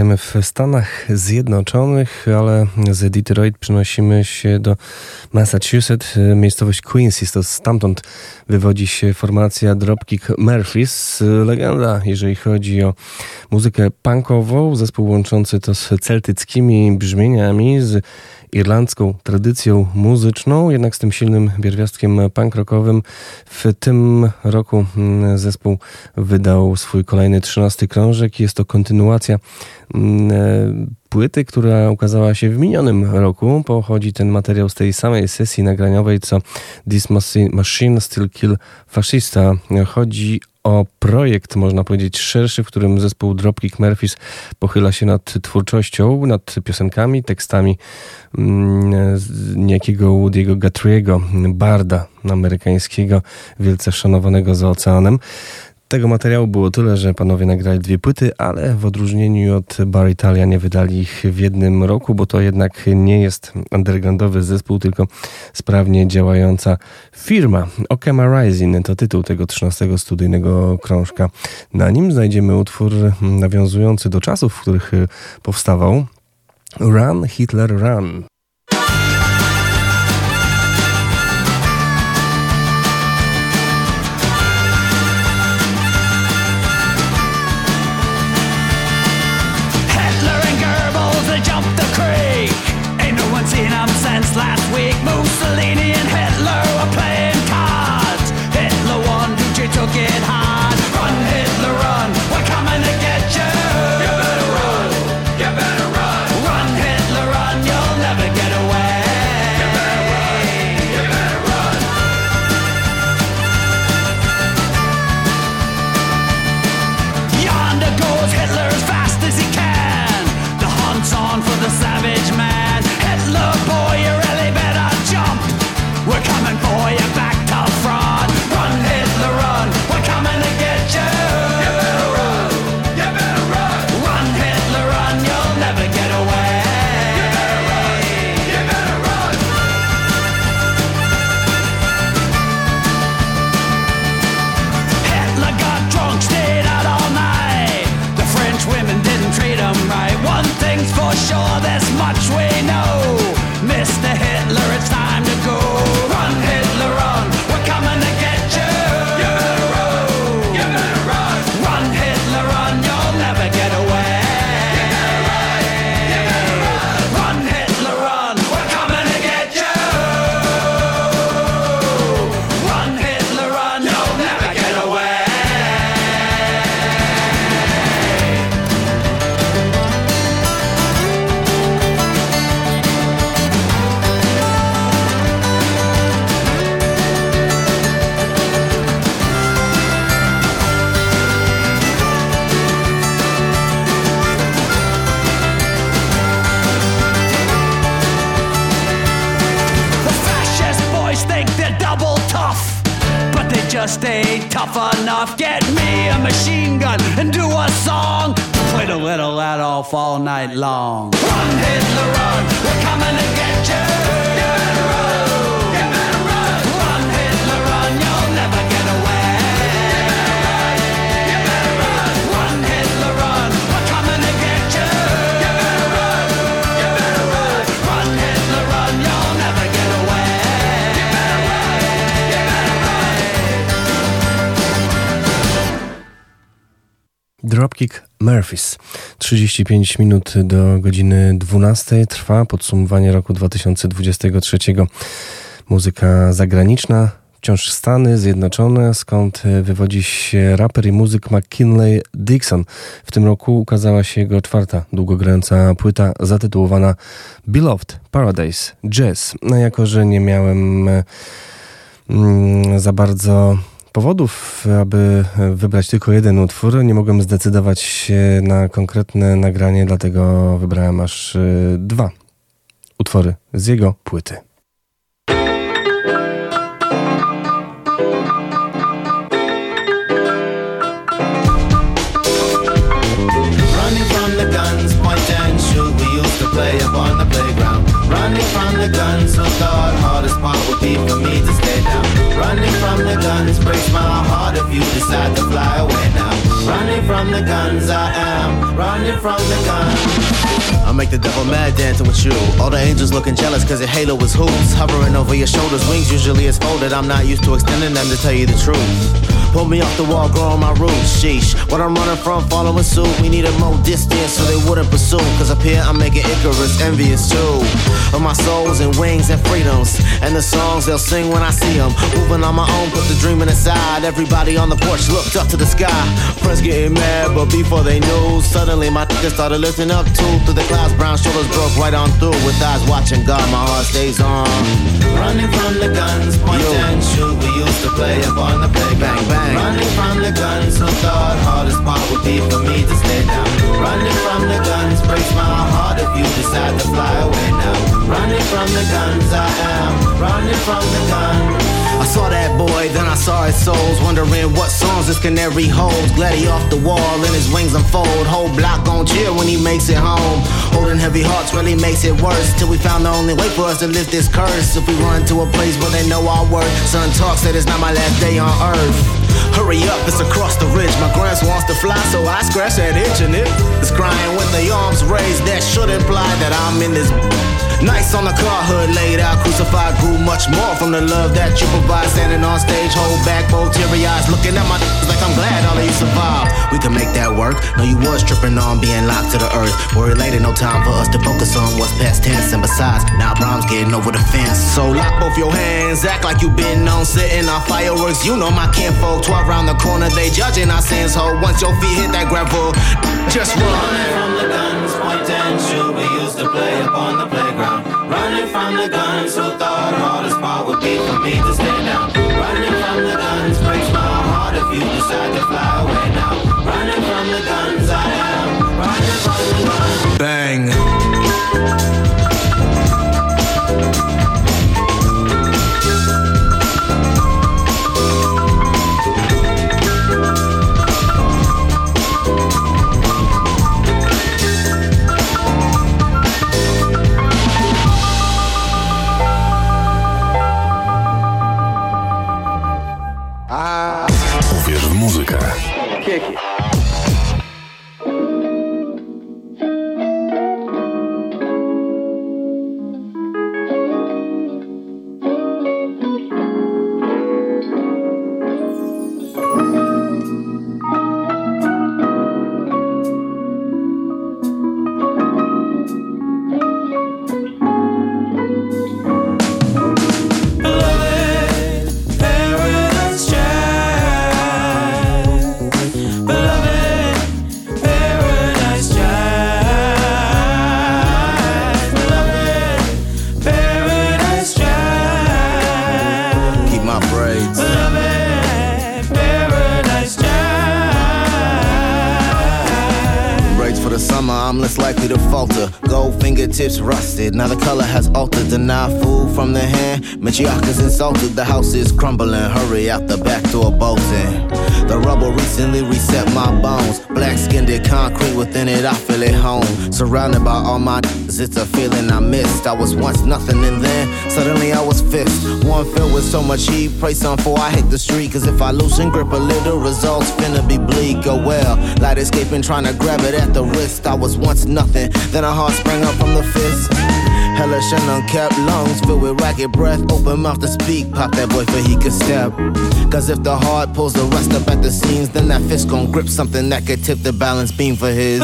Zostajemy w Stanach Zjednoczonych, ale z Detroit przenosimy się do Massachusetts, miejscowość Quincy. To stamtąd wywodzi się formacja Dropkick Murphys, legenda, jeżeli chodzi o muzykę punkową, zespół łączący to z celtyckimi brzmieniami, z irlandzką tradycją muzyczną, jednak z tym silnym pierwiastkiem punk rockowym. W tym roku mm, zespół wydał swój kolejny trzynasty krążek. Jest to kontynuacja mm, e, płyty, która ukazała się w minionym roku. Pochodzi ten materiał z tej samej sesji nagraniowej, co This Machine Still Kill Fascista. Chodzi o projekt, można powiedzieć, szerszy, w którym zespół Dropkick Murphys pochyla się nad twórczością, nad piosenkami, tekstami mm, niejakiego Woody'ego Guthrie'ego, barda amerykańskiego, wielce szanowanego za oceanem. Tego materiału było tyle, że panowie nagrali dwie płyty, ale w odróżnieniu od Bar Italia nie wydali ich w jednym roku, bo to jednak nie jest undergroundowy zespół, tylko sprawnie działająca firma. Okema Rising to tytuł tego 13 studyjnego krążka. Na nim znajdziemy utwór nawiązujący do czasów, w których powstawał Run Hitler Run. off. Get me a machine gun and do a song. Play the little Adolf all night long. Run, Hitler, run. We're coming to get you. Dropkick Murphys. 35 minut do godziny 12 trwa podsumowanie roku 2023. Muzyka zagraniczna, wciąż Stany Zjednoczone, skąd wywodzi się raper i muzyk McKinley Dixon. W tym roku ukazała się jego czwarta długogrająca płyta zatytułowana Beloved Paradise Jazz. No jako, że nie miałem mm, za bardzo powodów, aby wybrać tylko jeden utwór. Nie mogłem zdecydować się na konkretne nagranie, dlatego wybrałem aż y, dwa utwory z jego płyty. play upon the playground. Running from the guns, God, hardest part would be for me to stay down. Running you decide to fly away now. Running from the guns, I am running from the gun. I make the devil mad dancing with you. All the angels looking jealous cause your halo is hoops. Hovering over your shoulders, wings usually is folded. I'm not used to extending them to tell you the truth. Pull me off the wall, growing my roots. Sheesh, what I'm running from, following suit. We needed more distance so they wouldn't pursue. Cause up here I'm making Icarus envious too. Of my souls and wings and freedoms. And the songs they'll sing when I see them. Moving on my own, put the dreaming aside. Everybody on the porch looked up to the sky. Friends getting mad, but before they knew, suddenly my niggas started lifting up too. Through the clouds, brown shoulders broke right on through. With eyes watching God, my heart stays on. Running from the guns, point and shoot. We used to play up on the. Bang, bang bang. Running from the guns, who thought hardest part would be for me to stay down. Running from the guns breaks my heart if you decide to fly away now. Running from the guns, I am running from the guns. I saw that boy, then I saw his souls, wondering what songs this canary holds. Glad he off the wall and his wings unfold. Whole block gon' cheer when he makes it home. Holding heavy hearts really makes it worse. Till we found the only way for us to lift this curse. If we run to a place where they know our worth. Son talk said it's not my last day on earth. Hurry up, it's across the ridge. My grands wants to fly, so I scratch that itch and it is crying with the arms raised. That should imply that I'm in this. Nice on the car hood, laid out, crucified, grew much more from the love that you provide. Standing on stage, hold back, both teary eyes, looking at my like I'm glad all of you survived. We can make that work. No, you was tripping on being locked to the earth. Worry later, no time for us to focus on what's past tense. And besides, now Brahms getting over the fence. So lock both your hands, act like you been on sitting on fireworks. You know my kinfolk, 12 around the corner, they judging our sins. Ho, once your feet hit that gravel, just run. Running from the guns, point and shoot. We used to play upon the playground. Running from the guns, who thought tips rusted. Now the color has altered. Deny food from the hand. Matriarchs insulted. The house is crumbling. Hurry out the back door, bolting. The rubble recently reset my bones. Black skinned concrete within it. I feel at home. Surrounded by all my it's a feeling I missed. I was once nothing and then suddenly I was fixed. One filled with so much heat. Pray some for I hit the street. Cause if I loosen grip a little, results finna be bleak. Oh well, light escaping, trying to grab it at the wrist. I was once nothing, then a heart sprang up from the fist. Hellish and unkept lungs filled with ragged breath. Open mouth to speak, pop that boy for he could step. Cause if the heart pulls the rest up at the seams, then that fist gon' grip something that could tip the balance beam for his.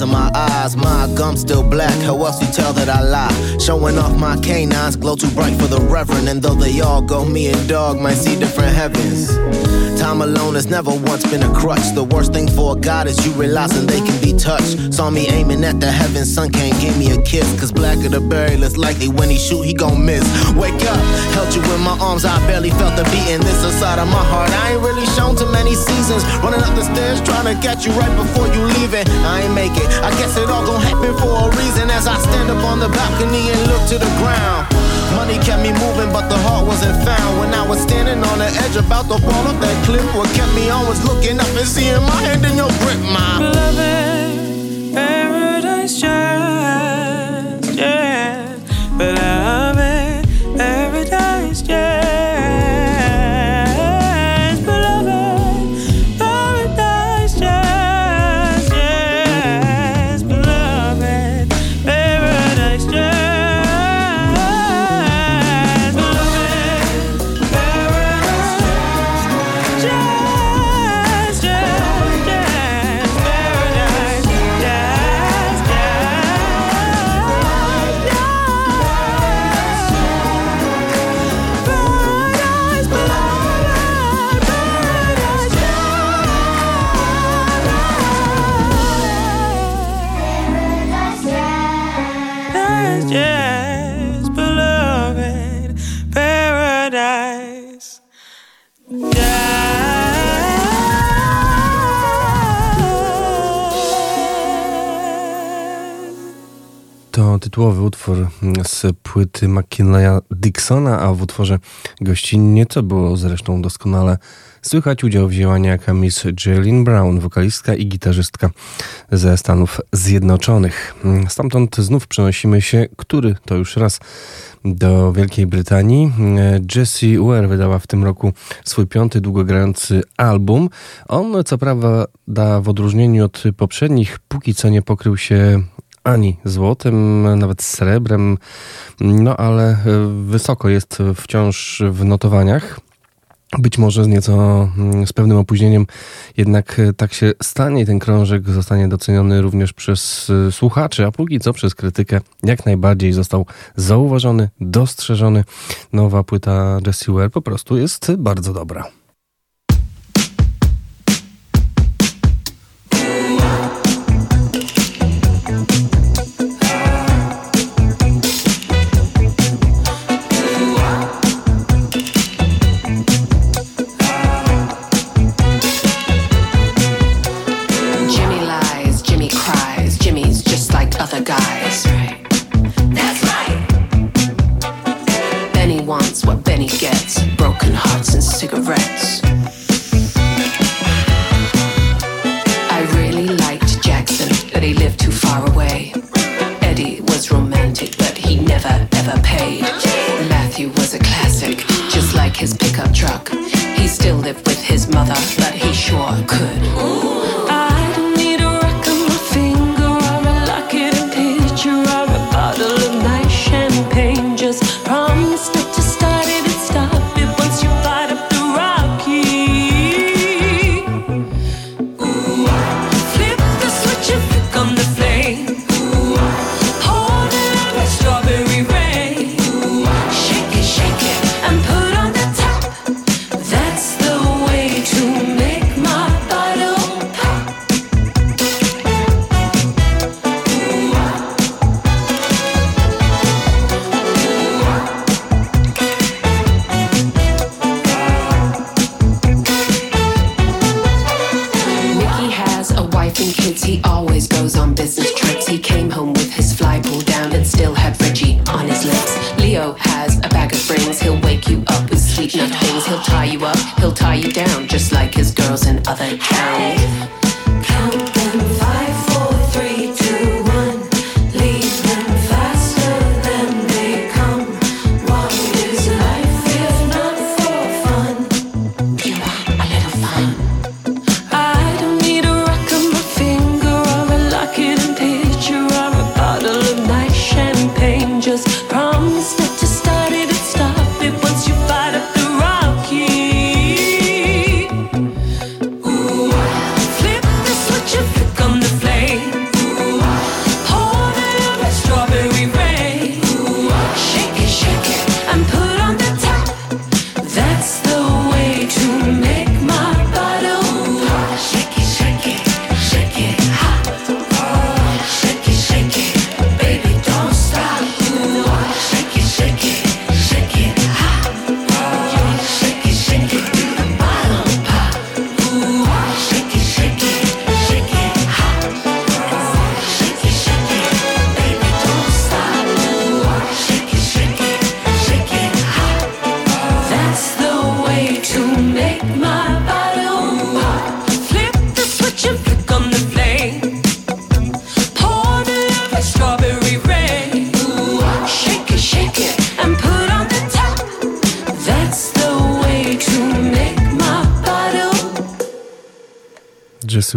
Of my eyes. My gum still black, how else you tell that I lie? Showing off my canines, glow too bright for the reverend. And though they all go, me and dog might see different heavens. Time alone has never once been a crutch. The worst thing for a God is you realizing they can be touched. Saw me aiming at the heavens, sun can't give me a kiss. Cause black of the berry, less likely when he shoot, he gon' miss. Wake up, held you in my arms, I barely felt the beating. This inside of my heart, I ain't really shown too many seasons. Running up the stairs, trying to catch you right before you leave it. I ain't make it, I guess it all gon' happen for a reason. As I stand up on the balcony and look to the ground. Money kept me moving, but the heart wasn't found. When I was standing on the edge about to fall off that cliff, what kept me on was looking up and seeing my hand in your grip, my beloved utwór z płyty McKinleya Dixona, a w utworze gościnnie, co było zresztą doskonale słychać, udział wzięła niejaka Miss Brown, wokalistka i gitarzystka ze Stanów Zjednoczonych. Stamtąd znów przenosimy się, który to już raz do Wielkiej Brytanii. Jessie Ware wydała w tym roku swój piąty długogrający album. On, co prawda, w odróżnieniu od poprzednich, póki co nie pokrył się ani złotem, nawet srebrem, no ale wysoko jest wciąż w notowaniach. Być może z nieco z pewnym opóźnieniem, jednak tak się stanie i ten krążek zostanie doceniony również przez słuchaczy, a póki co przez krytykę jak najbardziej został zauważony, dostrzeżony. Nowa płyta Jessie Ware po prostu jest bardzo dobra. He lived too far away. Eddie was romantic, but he never ever paid. Matthew was a classic, just like his pickup truck. He still lived with his mother, but he sure could. I things. He'll tie you up, he'll tie you down, just like his girls in other towns.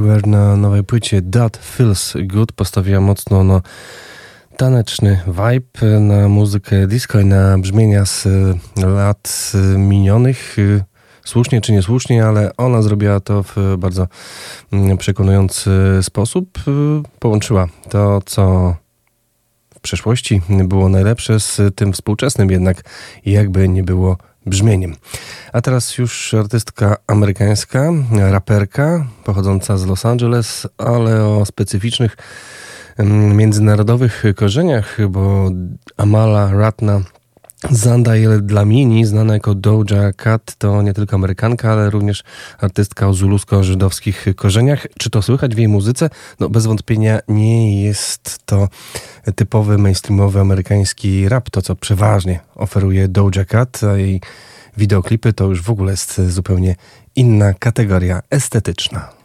Ware na nowej płycie That Feels Good postawiła mocno na taneczny vibe, na muzykę disco i na brzmienia z lat minionych. Słusznie czy niesłusznie, ale ona zrobiła to w bardzo mm, przekonujący sposób. Połączyła to, co w przeszłości było najlepsze z tym współczesnym jednak jakby nie było brzmieniem. A teraz już artystka amerykańska, raperka pochodząca z Los Angeles, ale o specyficznych mm, międzynarodowych korzeniach, bo Amala Ratna Zanda Dlamini, znana jako Doja Cat, to nie tylko Amerykanka, ale również artystka o zulusko-żydowskich korzeniach. Czy to słychać w jej muzyce? No bez wątpienia nie jest to typowy mainstreamowy amerykański rap, to co przeważnie oferuje Doja Cat, a jej wideoklipy to już w ogóle jest zupełnie inna kategoria estetyczna.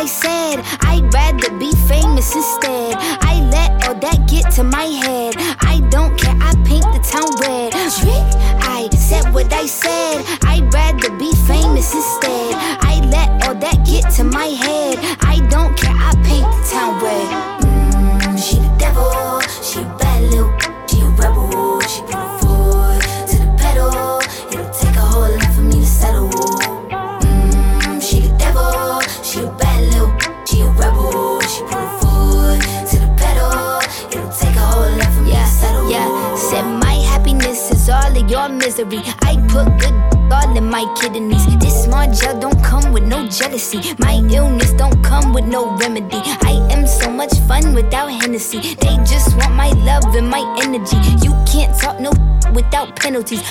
I said. I'd rather be famous instead. I let all that get to my head. I don't care, I paint the town red. Trick. I said what I said. I'd rather be famous instead. I let all that get to my head. I don't care, I paint the town red. Your misery. I put good all in my kidneys. This small gel don't come with no jealousy. My illness don't come with no remedy. I am so much fun without Hennessy. They just want my love and my energy. You can't talk no without penalties.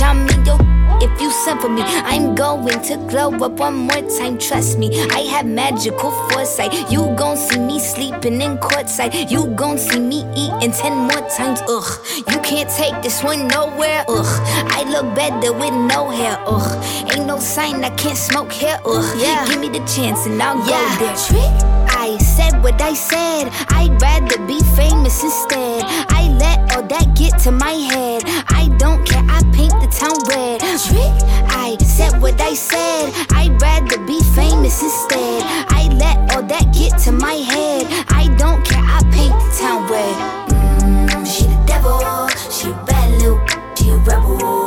I'm your if you send for me. I'm going to glow up one more time. Trust me, I have magical foresight. You gon' see me sleeping in courtside. You gon' see me eating ten more times. Ugh, you can't take this one nowhere. Ugh, I look better with no hair. Ugh, ain't no sign I can't smoke here, Ugh, yeah. give me the chance and I'll Yeah. go there. Trick. I said what I said. I'd rather be famous instead. I let all that get to my head. I don't care. I paint the town red. Trick. I said what I said. I'd rather be famous instead. I let all that get to my head. I don't care. I paint the town red. Mm, she the devil. She a bad little. She a rebel.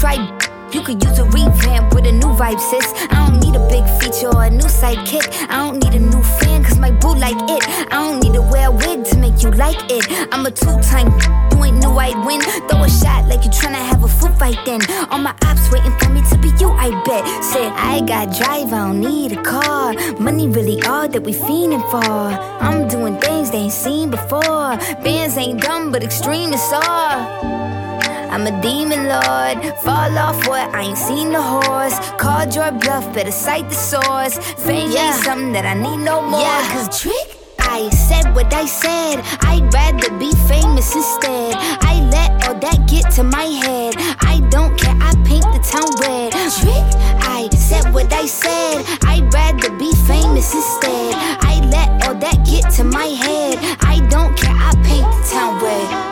You could use a revamp with a new vibe, sis. I don't need a big feature or a new sidekick. I don't need a new fan, cause my boo like it. I don't need to wear a wig to make you like it. I'm a two time, you ain't knew I'd win. Throw a shot like you tryna have a foot fight then. All my ops waiting for me to be you, I bet. Said, I got drive, I don't need a car. Money really all that we fiending for. I'm doing things they ain't seen before. Bands ain't dumb, but extreme is all. I'm a demon lord. Fall off what? I ain't seen the horse. Called your bluff, better cite the source. Fame Yeah. ain't something that I need no more. Yeah. Cause trick. I said what I said. I'd rather be famous instead. I let all that get to my head. I don't care. I paint the town red. Trick. I said what I said. I'd rather be famous instead. I let all that get to my head. I don't care. I paint the town red.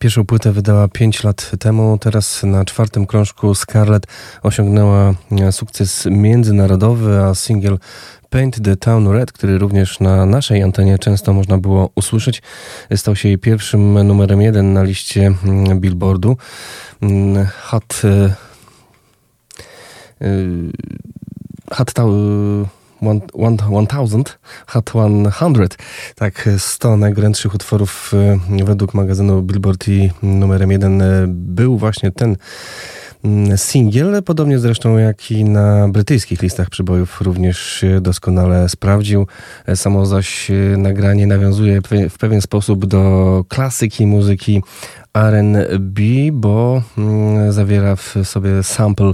Pierwszą płytę wydała 5 lat temu, teraz na czwartym krążku Scarlett osiągnęła e, sukces międzynarodowy, a singiel Paint the Town Red, który również na naszej antenie często można było usłyszeć, stał się jej pierwszym numerem jeden na liście mm, Billboardu. Mm, Hot, e, e, Hot Town 1000, Hot 100. Tak, 100 najgorętszych utworów y, według magazynu Billboard i numerem jeden y, był właśnie ten singiel, podobnie zresztą jak i na brytyjskich listach przybojów również się doskonale sprawdził. Samo zaś nagranie nawiązuje w pewien sposób do klasyki muzyki R&B, bo mm, zawiera w sobie sample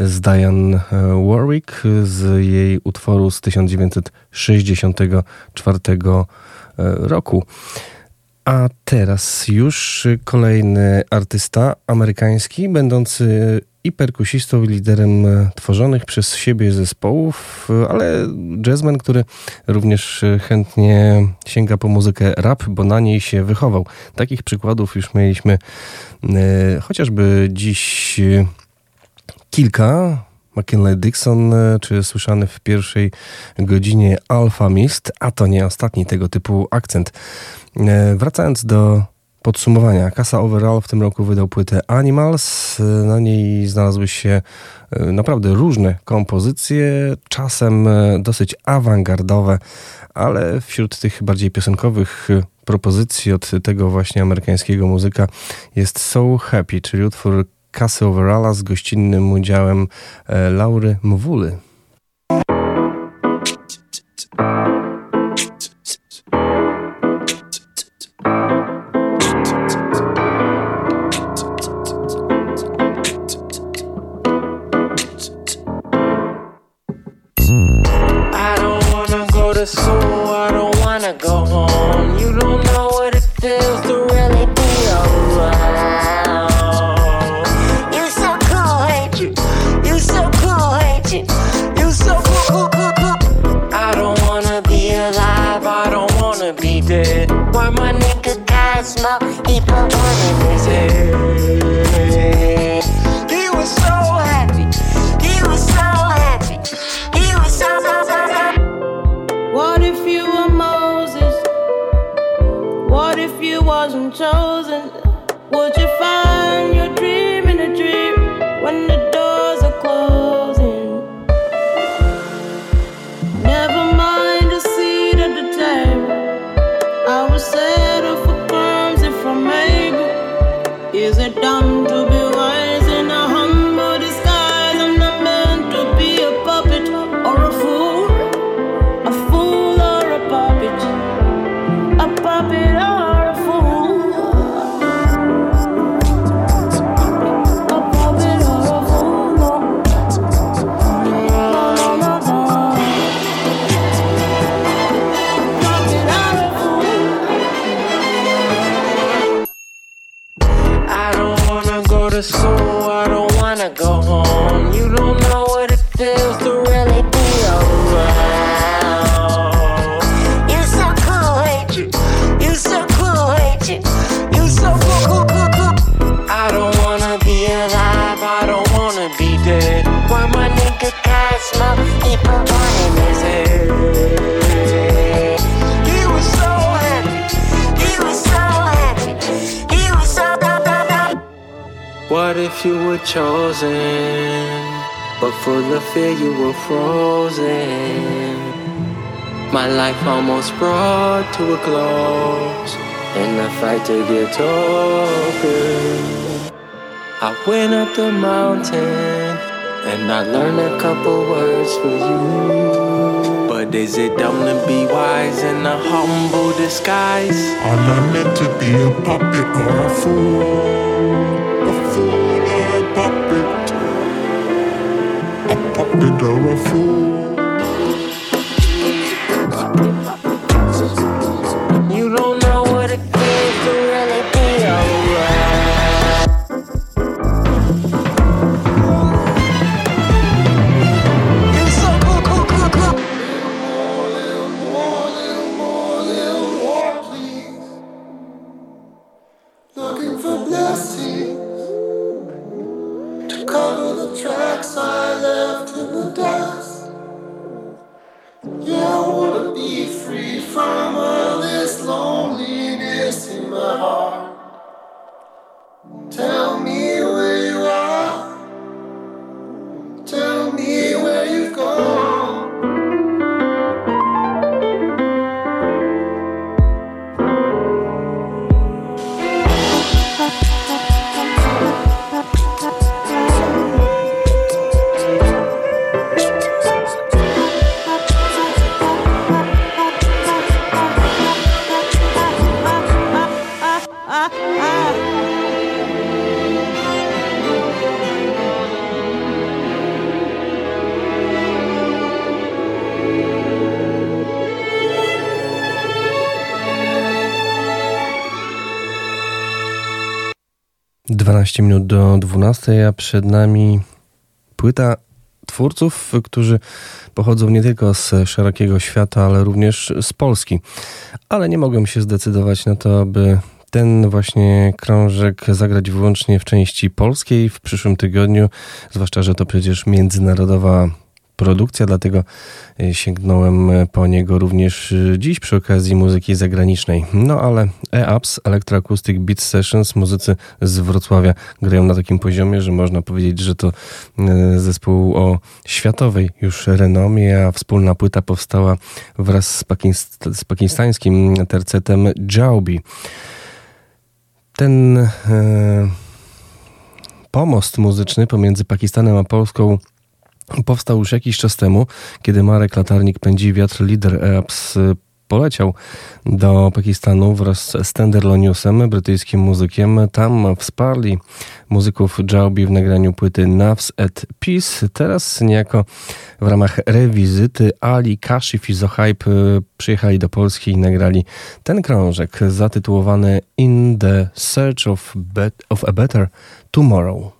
z Diane Warwick z jej utworu z 1964 roku. A teraz już kolejny artysta amerykański, będący i perkusistą, i liderem tworzonych przez siebie zespołów, ale jazzman, który również chętnie sięga po muzykę rap, bo na niej się wychował. Takich przykładów już mieliśmy e, chociażby dziś kilka. McKinley Dixon, czy słyszany w pierwszej godzinie Alpha Mist, a to nie ostatni tego typu akcent. E, wracając do podsumowania. Kasa Overall w tym roku wydał płytę Animals. Na niej znalazły się e, naprawdę różne kompozycje, czasem e, dosyć awangardowe, ale wśród tych bardziej piosenkowych propozycji od tego właśnie amerykańskiego muzyka jest So Happy, czyli utwór Kasy Overalla z gościnnym udziałem Laury Mwuly. you were chosen, but full of fear you were frozen. My life almost brought to a close, and I fight to get over. I went up the mountain, and I learned a couple words for you. But is it dumb to be wise in a humble disguise? Am I meant to be a puppet or a fool. and I'm a fool. 12 minut do 12, a przed nami płyta twórców, którzy pochodzą nie tylko z szerokiego świata, ale również z Polski. Ale nie mogłem się zdecydować na to, aby ten właśnie krążek zagrać wyłącznie w części polskiej w przyszłym tygodniu, zwłaszcza, że to przecież międzynarodowa produkcja, dlatego e, sięgnąłem e, po niego również e, dziś przy okazji muzyki zagranicznej. No ale E-Ups, Electroacoustic Beat Sessions, muzycy z Wrocławia grają na takim poziomie, że można powiedzieć, że to zespół o światowej już renomie, a wspólna płyta powstała wraz z, pakist z pakistańskim tercetem Jaubi. Ten e, pomost muzyczny pomiędzy Pakistanem a Polską powstał już jakiś czas temu, kiedy Marek Latarnik pędzi wiatr, lider EAPS poleciał do Pakistanu wraz z Tenderloniusem, brytyjskim muzykiem. Tam wsparli muzyków Jaubi w nagraniu płyty Navs at Peace. Teraz niejako w ramach rewizyty Ali Kashif i Zohype przyjechali do Polski i nagrali ten krążek zatytułowany In the Search of, of a Better Tomorrow.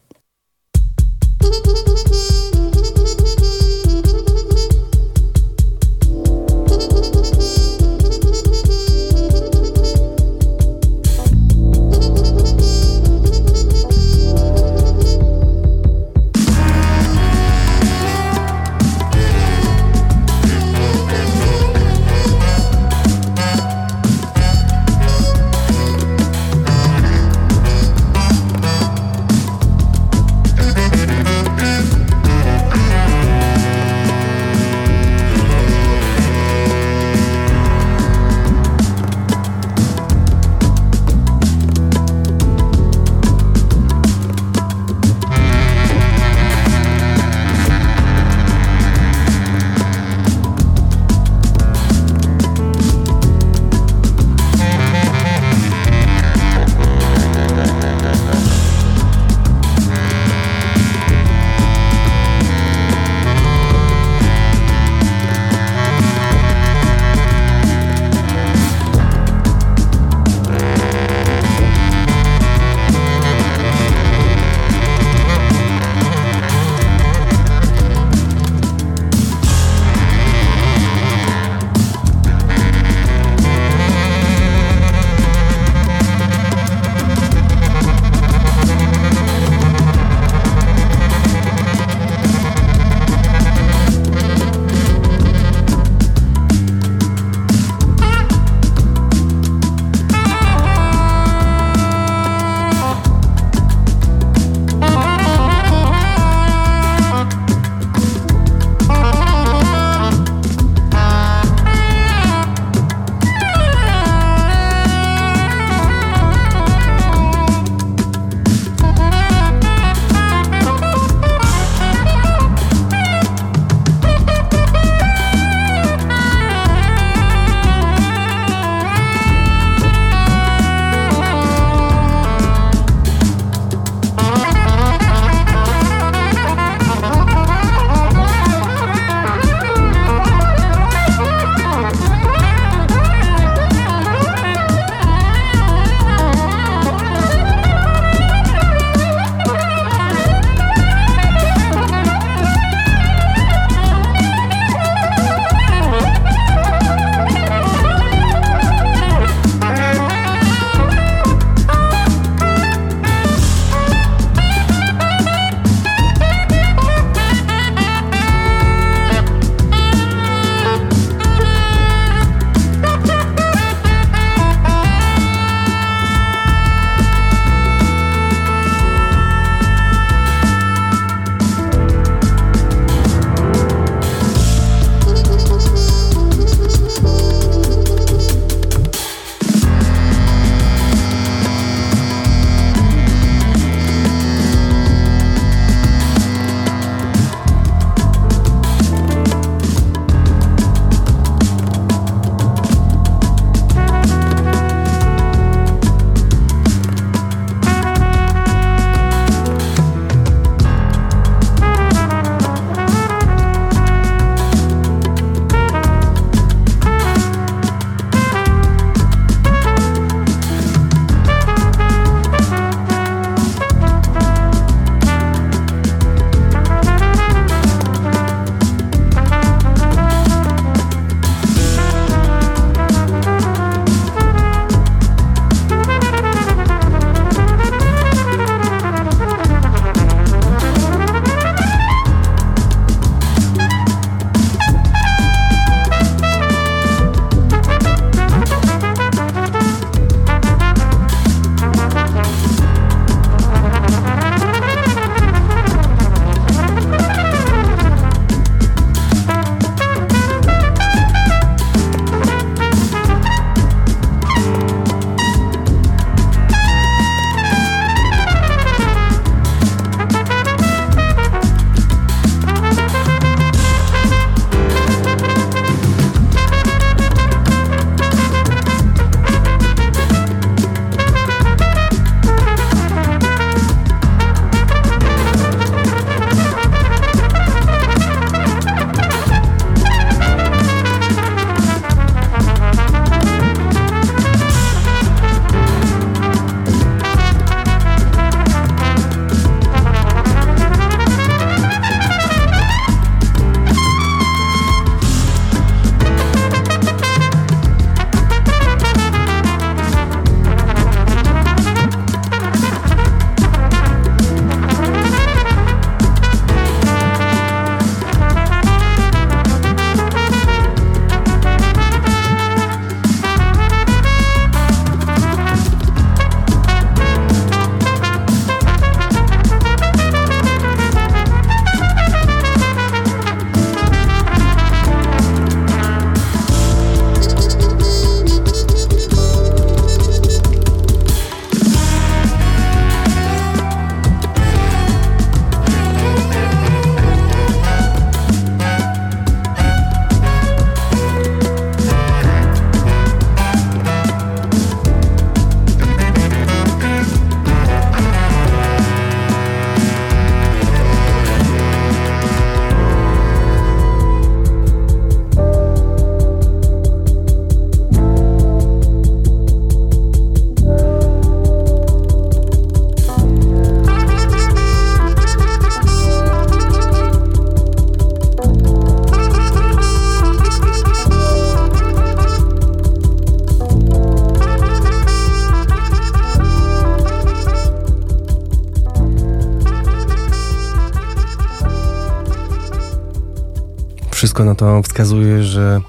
Na to wskazuje, że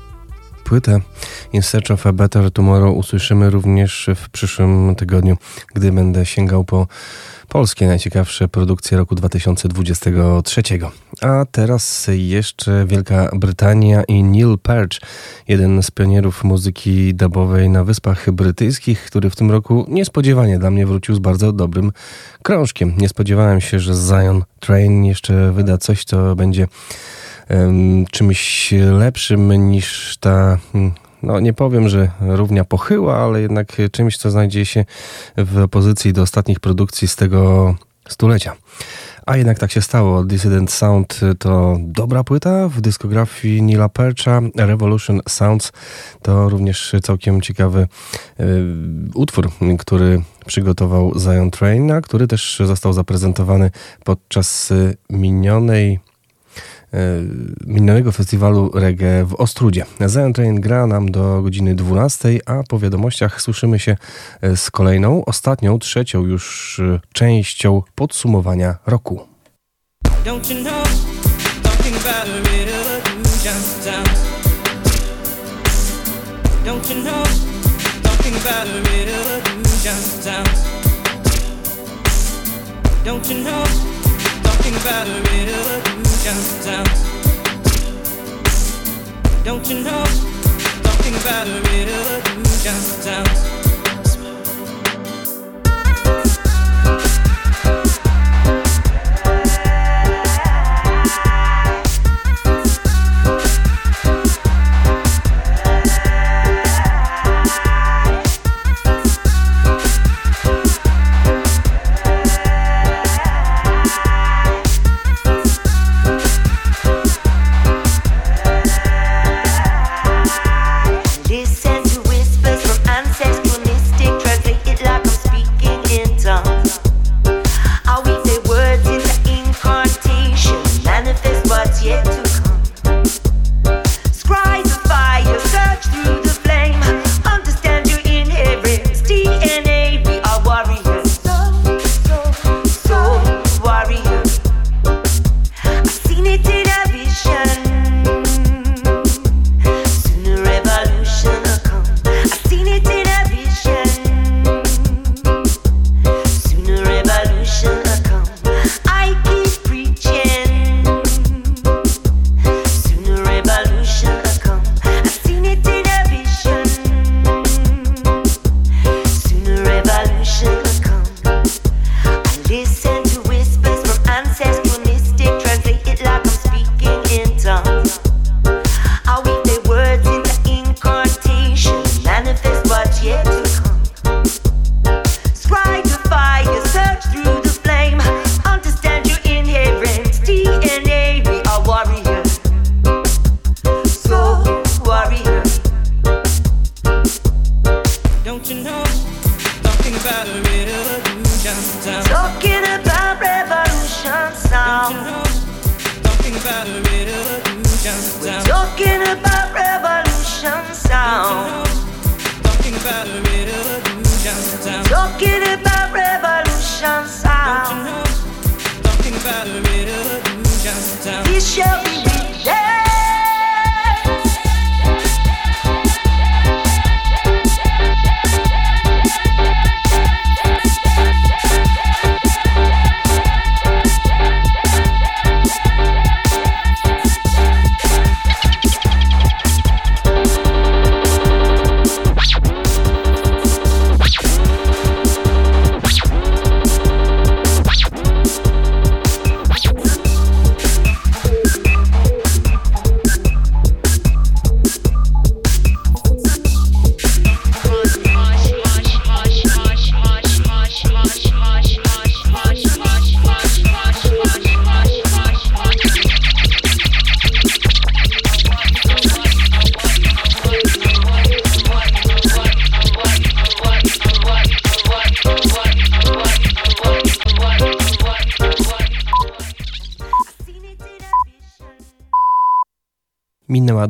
płytę In Search of a Better Tomorrow usłyszymy również w przyszłym tygodniu, gdy będę sięgał po polskie najciekawsze produkcje roku 2023. A teraz jeszcze Wielka Brytania i Neil Peart, jeden z pionierów muzyki dubowej na Wyspach Brytyjskich, który w tym roku niespodziewanie dla mnie wrócił z bardzo dobrym krążkiem. Nie spodziewałem się, że Zion Train jeszcze wyda coś, co będzie czymś lepszym niż ta hmm, no nie powiem, że równia pochyła, ale jednak czymś, co znajdzie się w opozycji do ostatnich produkcji z tego stulecia. A jednak tak się stało. Dissident Sound to dobra płyta w dyskografii Nila Percha. Revolution Sounds to również całkiem ciekawy y, utwór, który przygotował Zion Train, a który też został zaprezentowany podczas minionej E, minionego festiwalu reggae w Ostrudzie. Zion Train gra nam do godziny 12, a po wiadomościach słyszymy się e, z kolejną, ostatnią, trzecią już e, częścią podsumowania roku. Don't you know, Don't you know, talking about Don't you know, talking about a river who comes out. Don't you know? Talking about a river who comes out.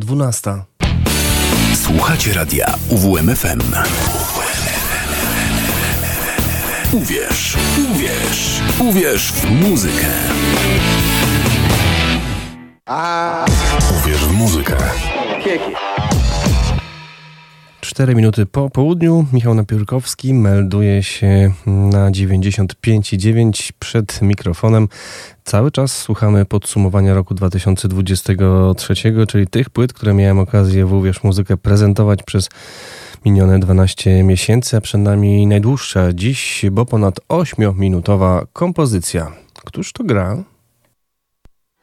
12. Słuchacie radia UWMFM. Uwierz, uwierz, uwierz w muzykę. A... Uwierz w muzykę. Kieki. 4 minuty po południu Michał Napiórkowski melduje się na 95,9 przed mikrofonem. Cały czas słuchamy podsumowania roku 2023, czyli tych płyt, które miałem okazję w Uwierz Muzykę prezentować przez minione 12 miesięcy, a przed nami najdłuższa dziś, bo ponad 8-minutowa kompozycja. Któż to gra?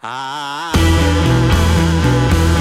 Nigdy nie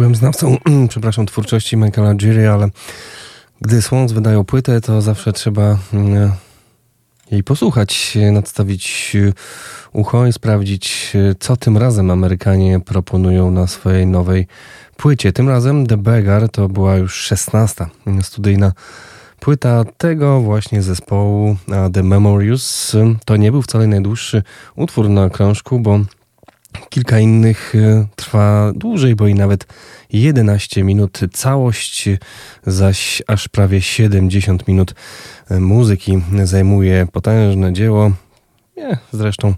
byłem znawcą, przepraszam, twórczości Michaela Giry, ale gdy Swans wydają płytę, to zawsze trzeba mm, jej posłuchać, nadstawić ucho i sprawdzić, co tym razem Amerykanie proponują na swojej nowej płycie. Tym razem The Beggar to była już szesnasta studyjna płyta tego właśnie zespołu The Memories. To nie był wcale najdłuższy utwór na krążku, bo Kilka innych e, trwa dłużej, bo i nawet 11 minut. Całość zaś aż prawie 70 minut e, muzyki zajmuje potężne dzieło. Nie, zresztą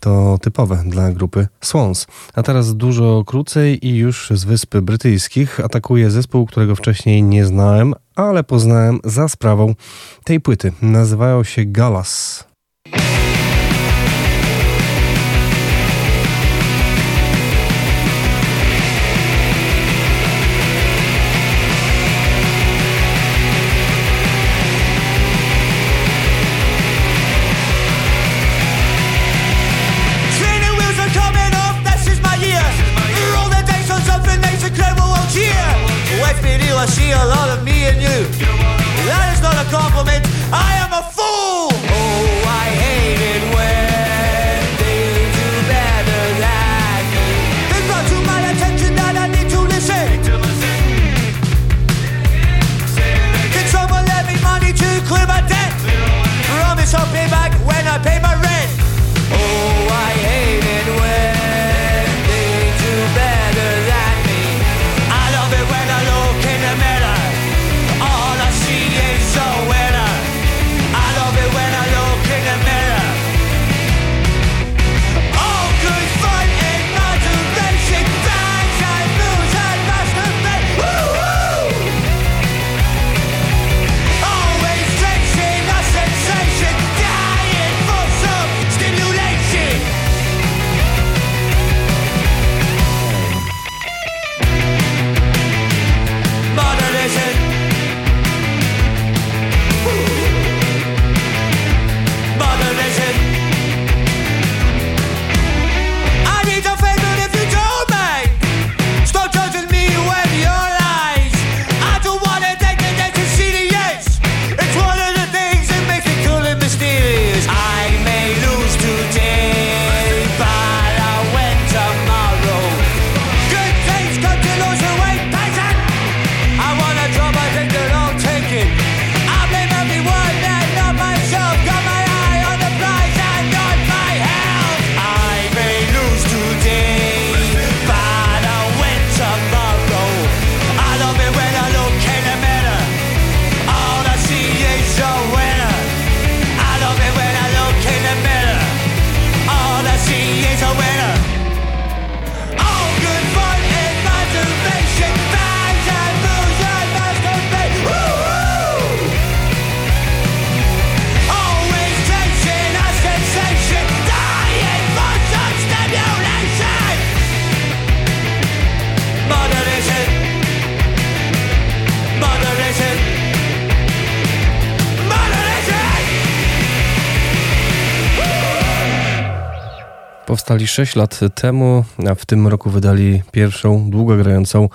to typowe dla grupy Swans. A teraz dużo krócej i już z Wysp Brytyjskich atakuje zespół, którego wcześniej nie znałem, ale poznałem za sprawą tej płyty. Nazywają się Galas. See a lot of me and you. That is not a compliment. Powstali 6 lat temu, a w tym roku wydali pierwszą długogrającą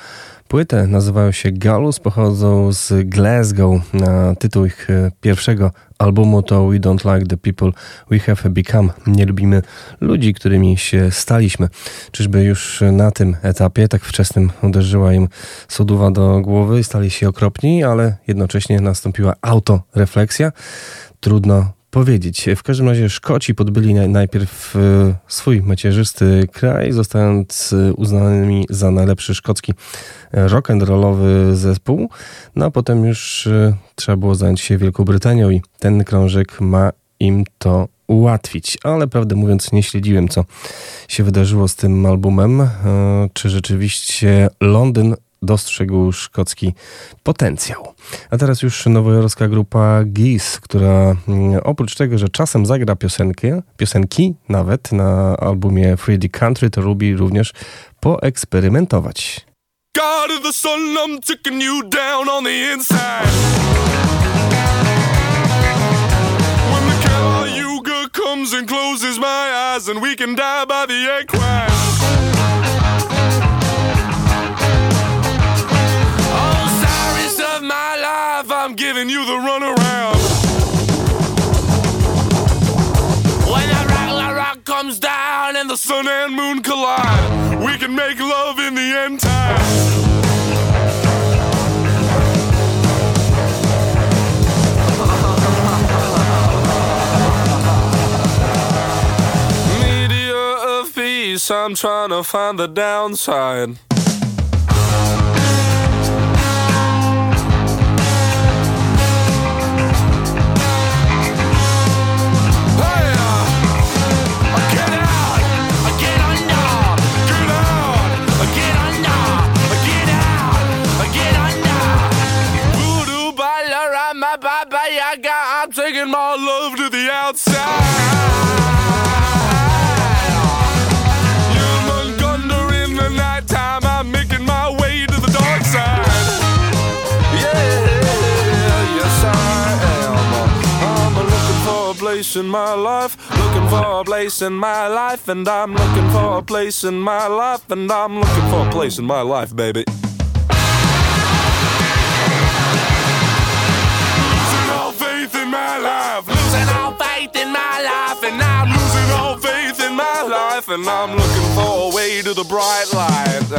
płytę. Nazywają się Galus, pochodzą z Glasgow. Na tytuł ich e, pierwszego albumu to We Don't Like the People We Have Become. Nie lubimy ludzi, którymi się staliśmy. Czyżby już na tym etapie, tak wczesnym, uderzyła im soduwa do głowy stali się okropni, ale jednocześnie nastąpiła autorefleksja. Trudno powiedzieć. W każdym razie Szkoci podbyli naj- najpierw e, swój macierzysty kraj, zostając e, uznanymi za najlepszy szkocki e, rock'n'rollowy zespół. No a potem już trzeba było zająć się Wielką Brytanią i ten krążek ma im to ułatwić. Ale prawdę mówiąc nie śledziłem, co się wydarzyło z tym albumem. Czy rzeczywiście Londyn dostrzegł szkocki potencjał. A teraz już nowojorska grupa Geese, która mm, oprócz tego, że czasem zagra piosenkę, piosenki nawet na albumie Free the Country, to lubi również poeksperymentować. God of the sun, I'm taking you down on the inside. When the Caliuga comes and closes my eyes, and we can die by the. Giving you the runaround. When that rock, rock comes down and the sun and moon collide, we can make love in the end time. Media of peace, I'm trying to find the downside. My love to the outside. In the nighttime. I'm making my way to the dark side. Yeah, yes I am. I'm looking for a place in my life. Looking for a place in my life. And I'm looking for a place in my life. And I'm looking for a place in my life, baby. My life. Losing all faith in my life. And I'm losing all faith in my life. And I'm looking for a way to the bright light.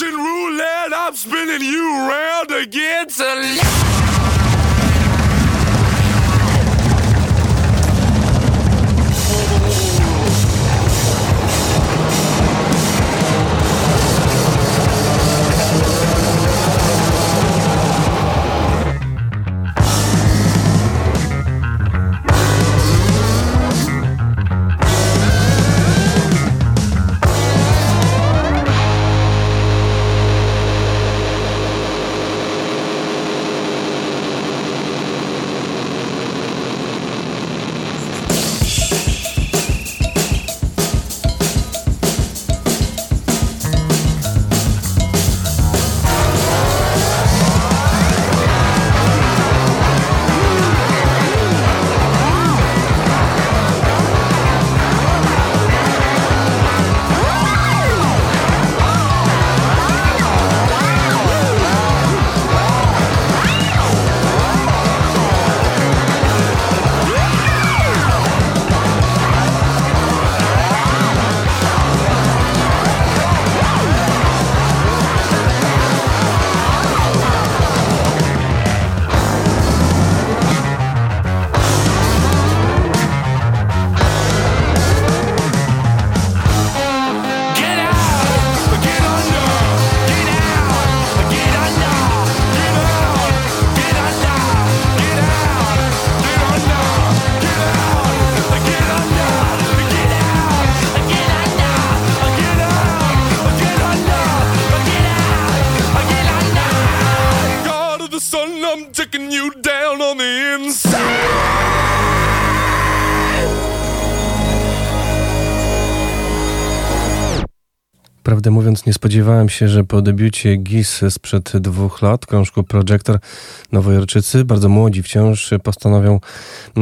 Roulette, I'm spinning you round again to nie spodziewałem się, że po debiucie GIS sprzed dwóch lat, krążku Projector Nowojorczycy, bardzo młodzi wciąż, postanowią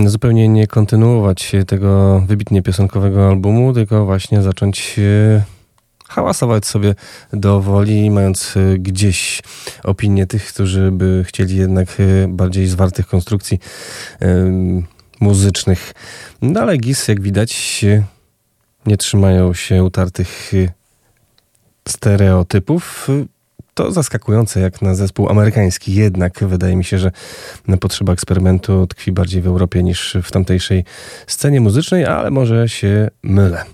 zupełnie nie kontynuować tego wybitnie piosenkowego albumu, tylko właśnie zacząć e, hałasować sobie do woli, mając e, gdzieś opinię tych, którzy by chcieli jednak e, bardziej zwartych konstrukcji muzycznych. No ale GIS, jak widać, nie trzymają się utartych stereotypów. To zaskakujące jak na zespół amerykański. Jednak wydaje mi się, że potrzeba eksperymentu tkwi bardziej w Europie niż w tamtejszej scenie muzycznej, ale może się mylę.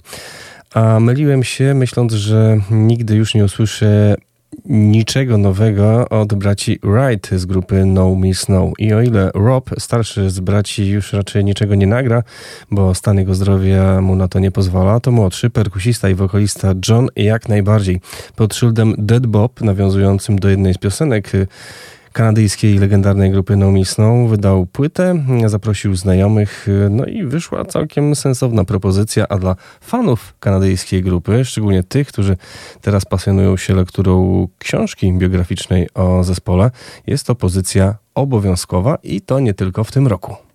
A myliłem się, myśląc, że nigdy już nie usłyszę niczego nowego od braci Wright z grupy No Miss No. I o ile Rob, starszy z braci, już raczej niczego nie nagra, bo stan jego zdrowia mu na to nie pozwala, to młodszy, perkusista i wokalista John jak najbardziej. Pod szyldem Dead Bob, nawiązującym do jednej z piosenek kanadyjskiej legendarnej grupy No Snow wydał płytę, zaprosił znajomych, no i wyszła całkiem sensowna propozycja, a dla fanów kanadyjskiej grupy, szczególnie tych, którzy teraz pasjonują się lekturą książki biograficznej o zespole, jest to pozycja obowiązkowa i to nie tylko w tym roku.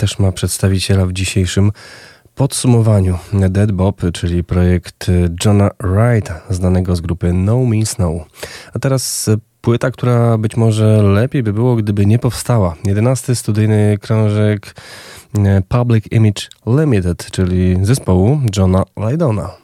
też ma przedstawiciela w dzisiejszym podsumowaniu. Dead Bob, czyli projekt Johna Wrighta, znanego z grupy No Means No. A teraz płyta, która być może lepiej by było, gdyby nie powstała. Jedenasty studyjny krążek e, Public Image Limited, czyli zespołu Johna Lydona.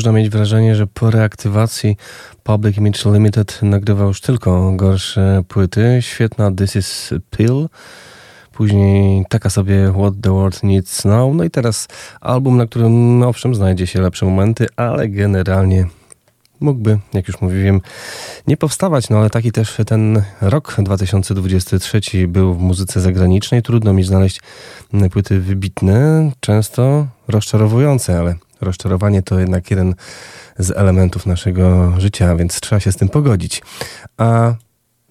Można mieć wrażenie, że po reaktywacji Public Image Limited nagrywał już tylko gorsze płyty. Świetna This Is Pill. Później taka sobie What the World Needs Now. No i teraz album, na którym owszem znajdzie się lepsze momenty, ale generalnie mógłby, jak już mówiłem, nie powstawać. No ale taki też ten rok 2023 był w muzyce zagranicznej. Trudno mi znaleźć płyty wybitne, często rozczarowujące, ale rozczarowanie to jednak jeden z elementów naszego życia, więc trzeba się z tym pogodzić. A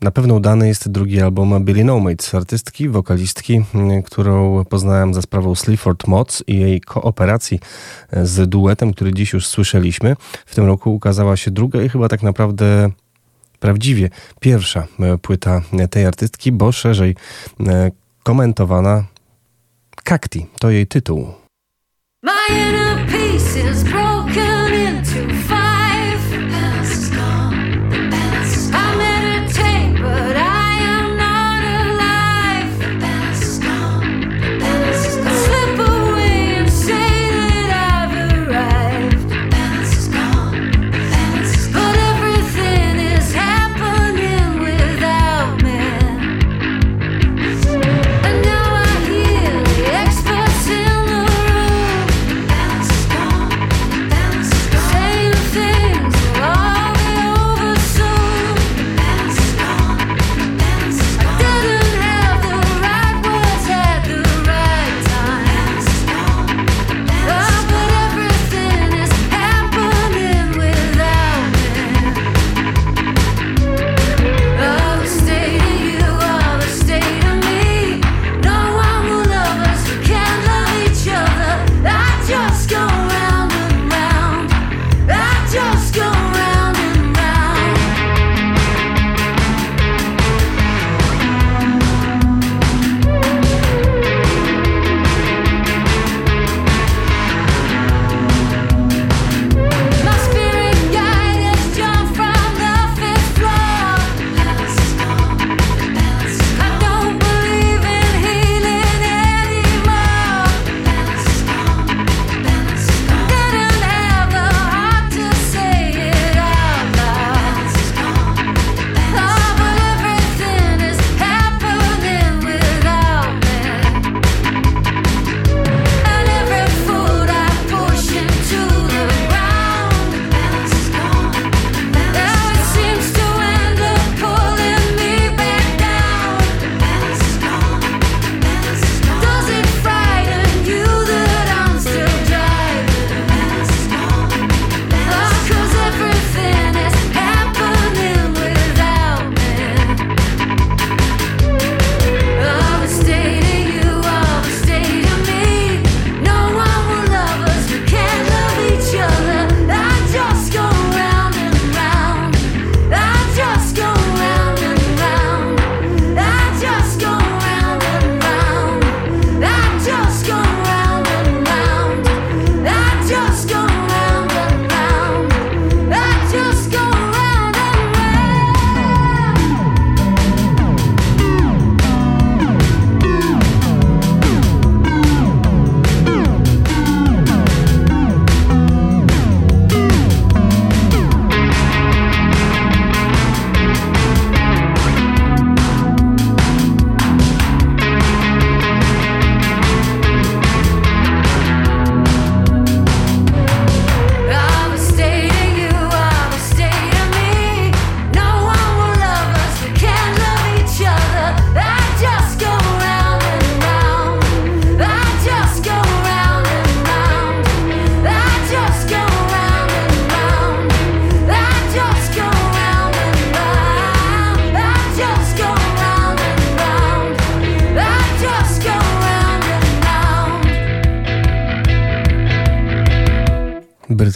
na pewno udany jest drugi album Billy No Mates, artystki, wokalistki, mm, którą poznałem za sprawą Sleaford Mods i jej kooperacji z duetem, który dziś już słyszeliśmy. W tym roku ukazała się druga i chyba tak naprawdę prawdziwie pierwsza e, płyta tej artystki, bo szerzej e, komentowana Cacti to jej tytuł. My inner peace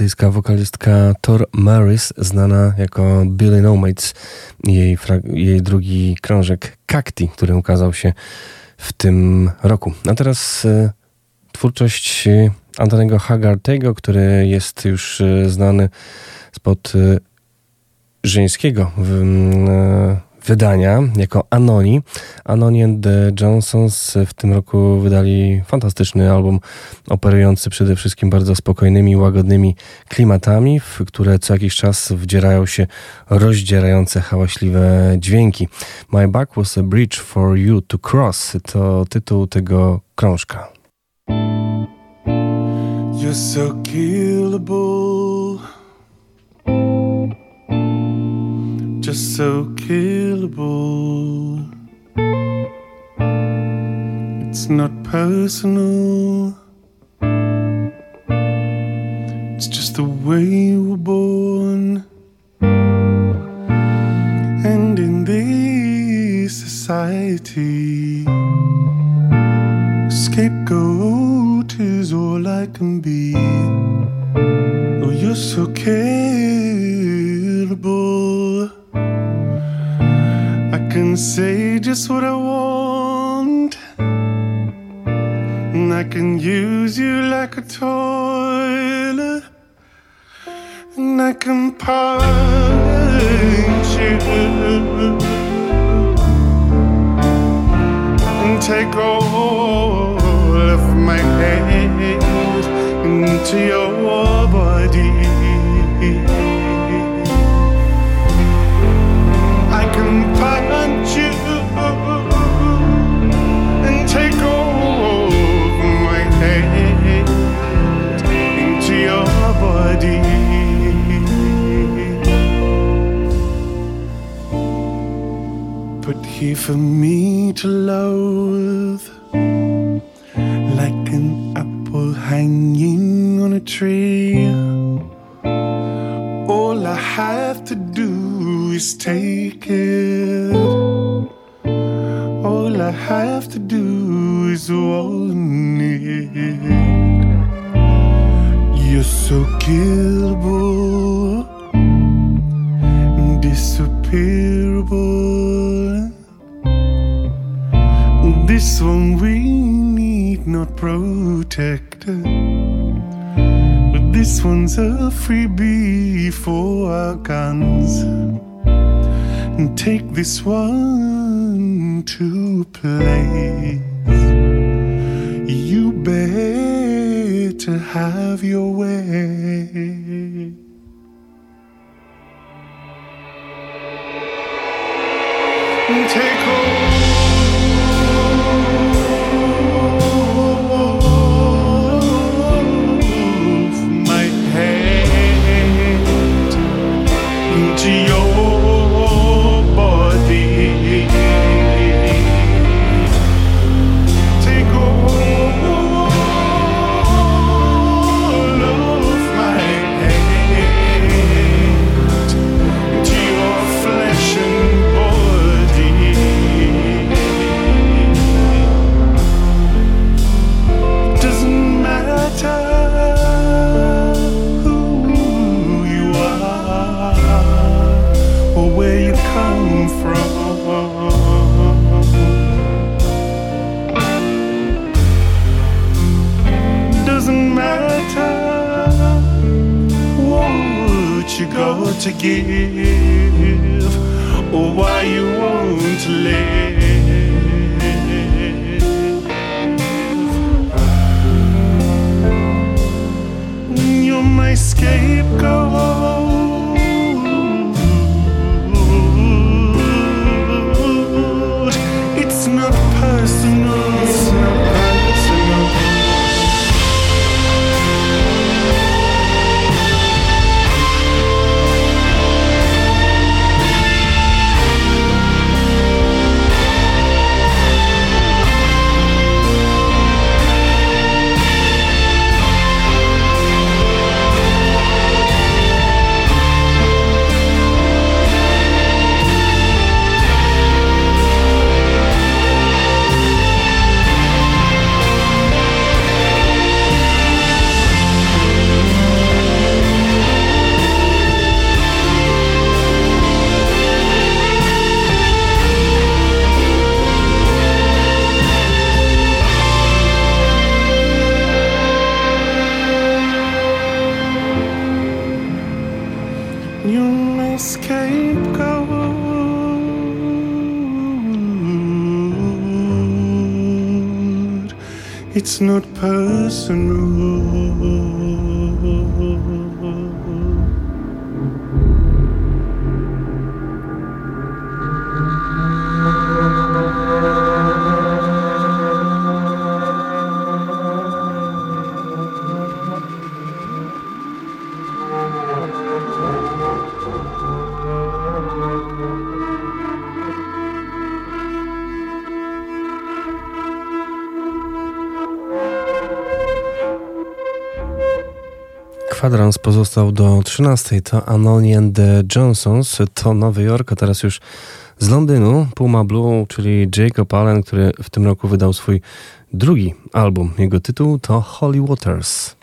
brytyjska wokalistka Tor Maris, znana jako Billy No Mates. Jej, jej drugi krążek Cacti, który ukazał się w tym roku. A teraz y, twórczość Antonego Hagartego, który jest już y, znany spod y, żeńskiego wydania jako Anoni. Anoni and the Johnsons w tym roku wydali fantastyczny album operujący przede wszystkim bardzo spokojnymi, łagodnymi klimatami, w które co jakiś czas wdzierają się rozdzierające, hałaśliwe dźwięki. My Back was a Bridge for You to Cross to tytuł tego krążka. You're so killable just so killable. It's not personal, it's just the way you were born. And in this society, scapegoat is all I can be. Oh, you're so killable. Can say just what I want, and I can use you like a toilet, and I can punch you. And take all of my hate into your body. Here for me to loathe like an apple hanging on a tree. All I have to do is take it. All I have to do is want it. You're so killable, disappearable. This one we need not protect. But this one's a freebie for our guns. And take this one to place. You better have your way. Got to give or why you want to live. You're my scapegoat. scapegoat. It's not personal. kwadrans pozostał do 13. To Anoni and the Johnsons, to Nowy Jork, a teraz już z Londynu Puma Blue, czyli Jacob Allen, który w tym roku wydał swój drugi album. Jego tytuł to Holy Waters.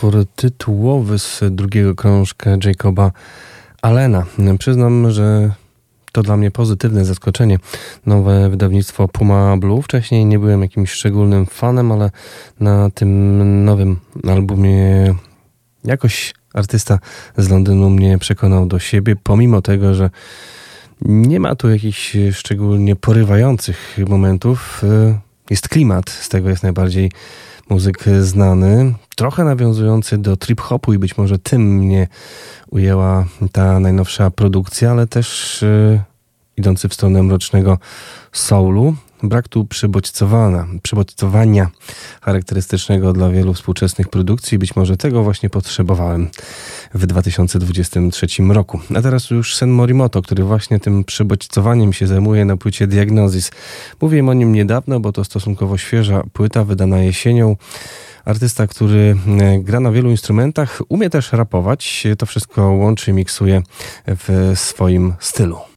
utwór tytułowy z drugiego krążka Jacoba Allena. Przyznam, że to dla mnie pozytywne zaskoczenie. Nowe wydawnictwo Puma Blue. Wcześniej nie byłem jakimś szczególnym fanem, ale na tym nowym albumie jakoś artysta z Londynu mnie przekonał do siebie, pomimo tego, że nie ma tu jakichś szczególnie porywających momentów. Y, jest klimat, z tego jest najbardziej muzyk znany, trochę nawiązujący do trip-hopu i być może tym mnie ujęła ta najnowsza produkcja, ale też yy, idący w stronę mrocznego soulu. Brak tu przybodźcowania charakterystycznego dla wielu współczesnych produkcji. Być może tego właśnie potrzebowałem w 2023 roku. A teraz już Sen Morimoto, który właśnie tym przybodźcowaniem się zajmuje na płycie Diagnosis. Mówiłem o nim niedawno, bo to stosunkowo świeża płyta wydana jesienią. Artysta, który e, gra na wielu instrumentach, umie też rapować. To wszystko łączy i miksuje w swoim stylu.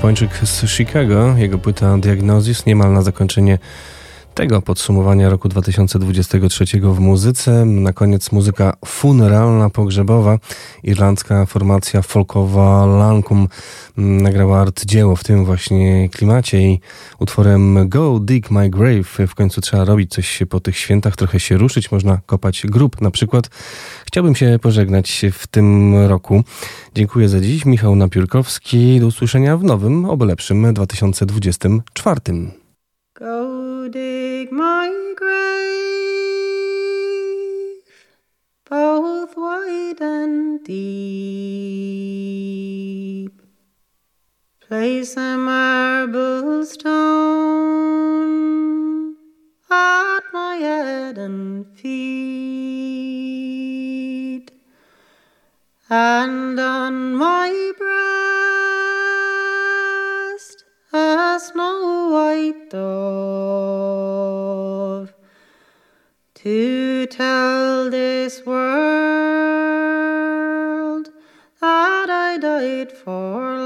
Japończyk z Chicago, jego płyta Diagnosis niemal na zakończenie tego podsumowania roku 2023 w muzyce. Na koniec muzyka funeralna, pogrzebowa. Irlandzka formacja folkowa Lancum nagrała arcydzieło w tym właśnie klimacie i utworem Go Dig My Grave w końcu trzeba robić coś po tych świętach, trochę się ruszyć, można kopać grób na przykład. Chciałbym się pożegnać w tym roku. Dziękuję za dziś. Michał Napiórkowski. Do usłyszenia w nowym, oby lepszym 2024. Go dig my grave, both wide and deep. Place a marble stone at my head and feet, and on my breast a snow white dove to tell this world that I died for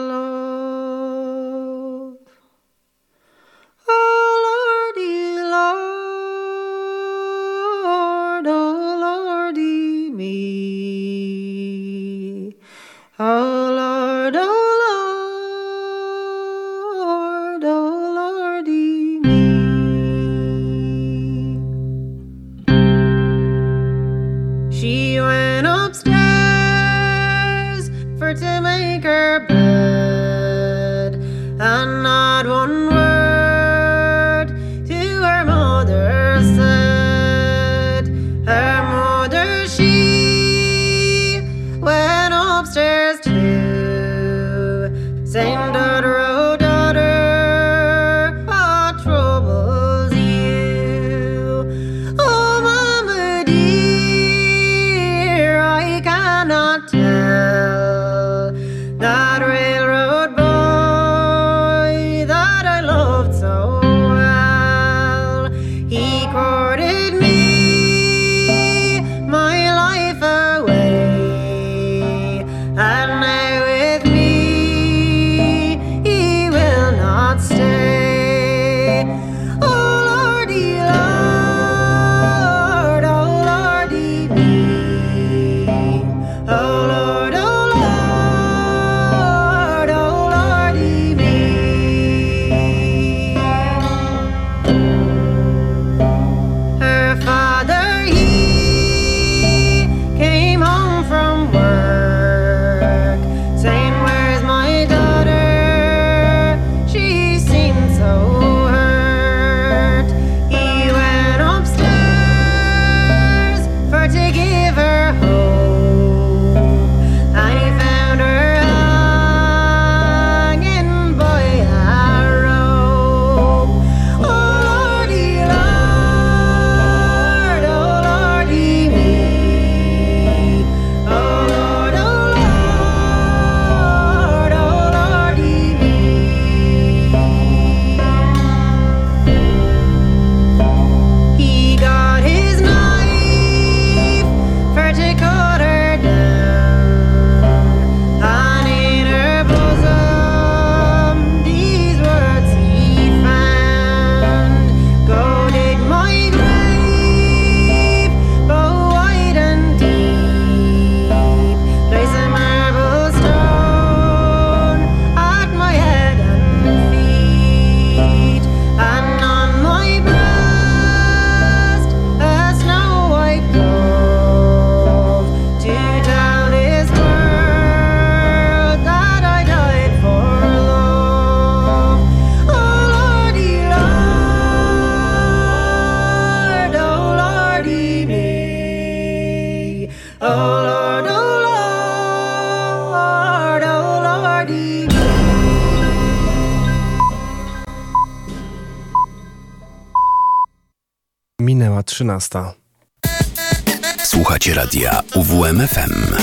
13. Słuchacie radia UWMFM.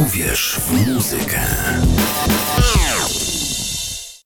Uwierz w muzykę.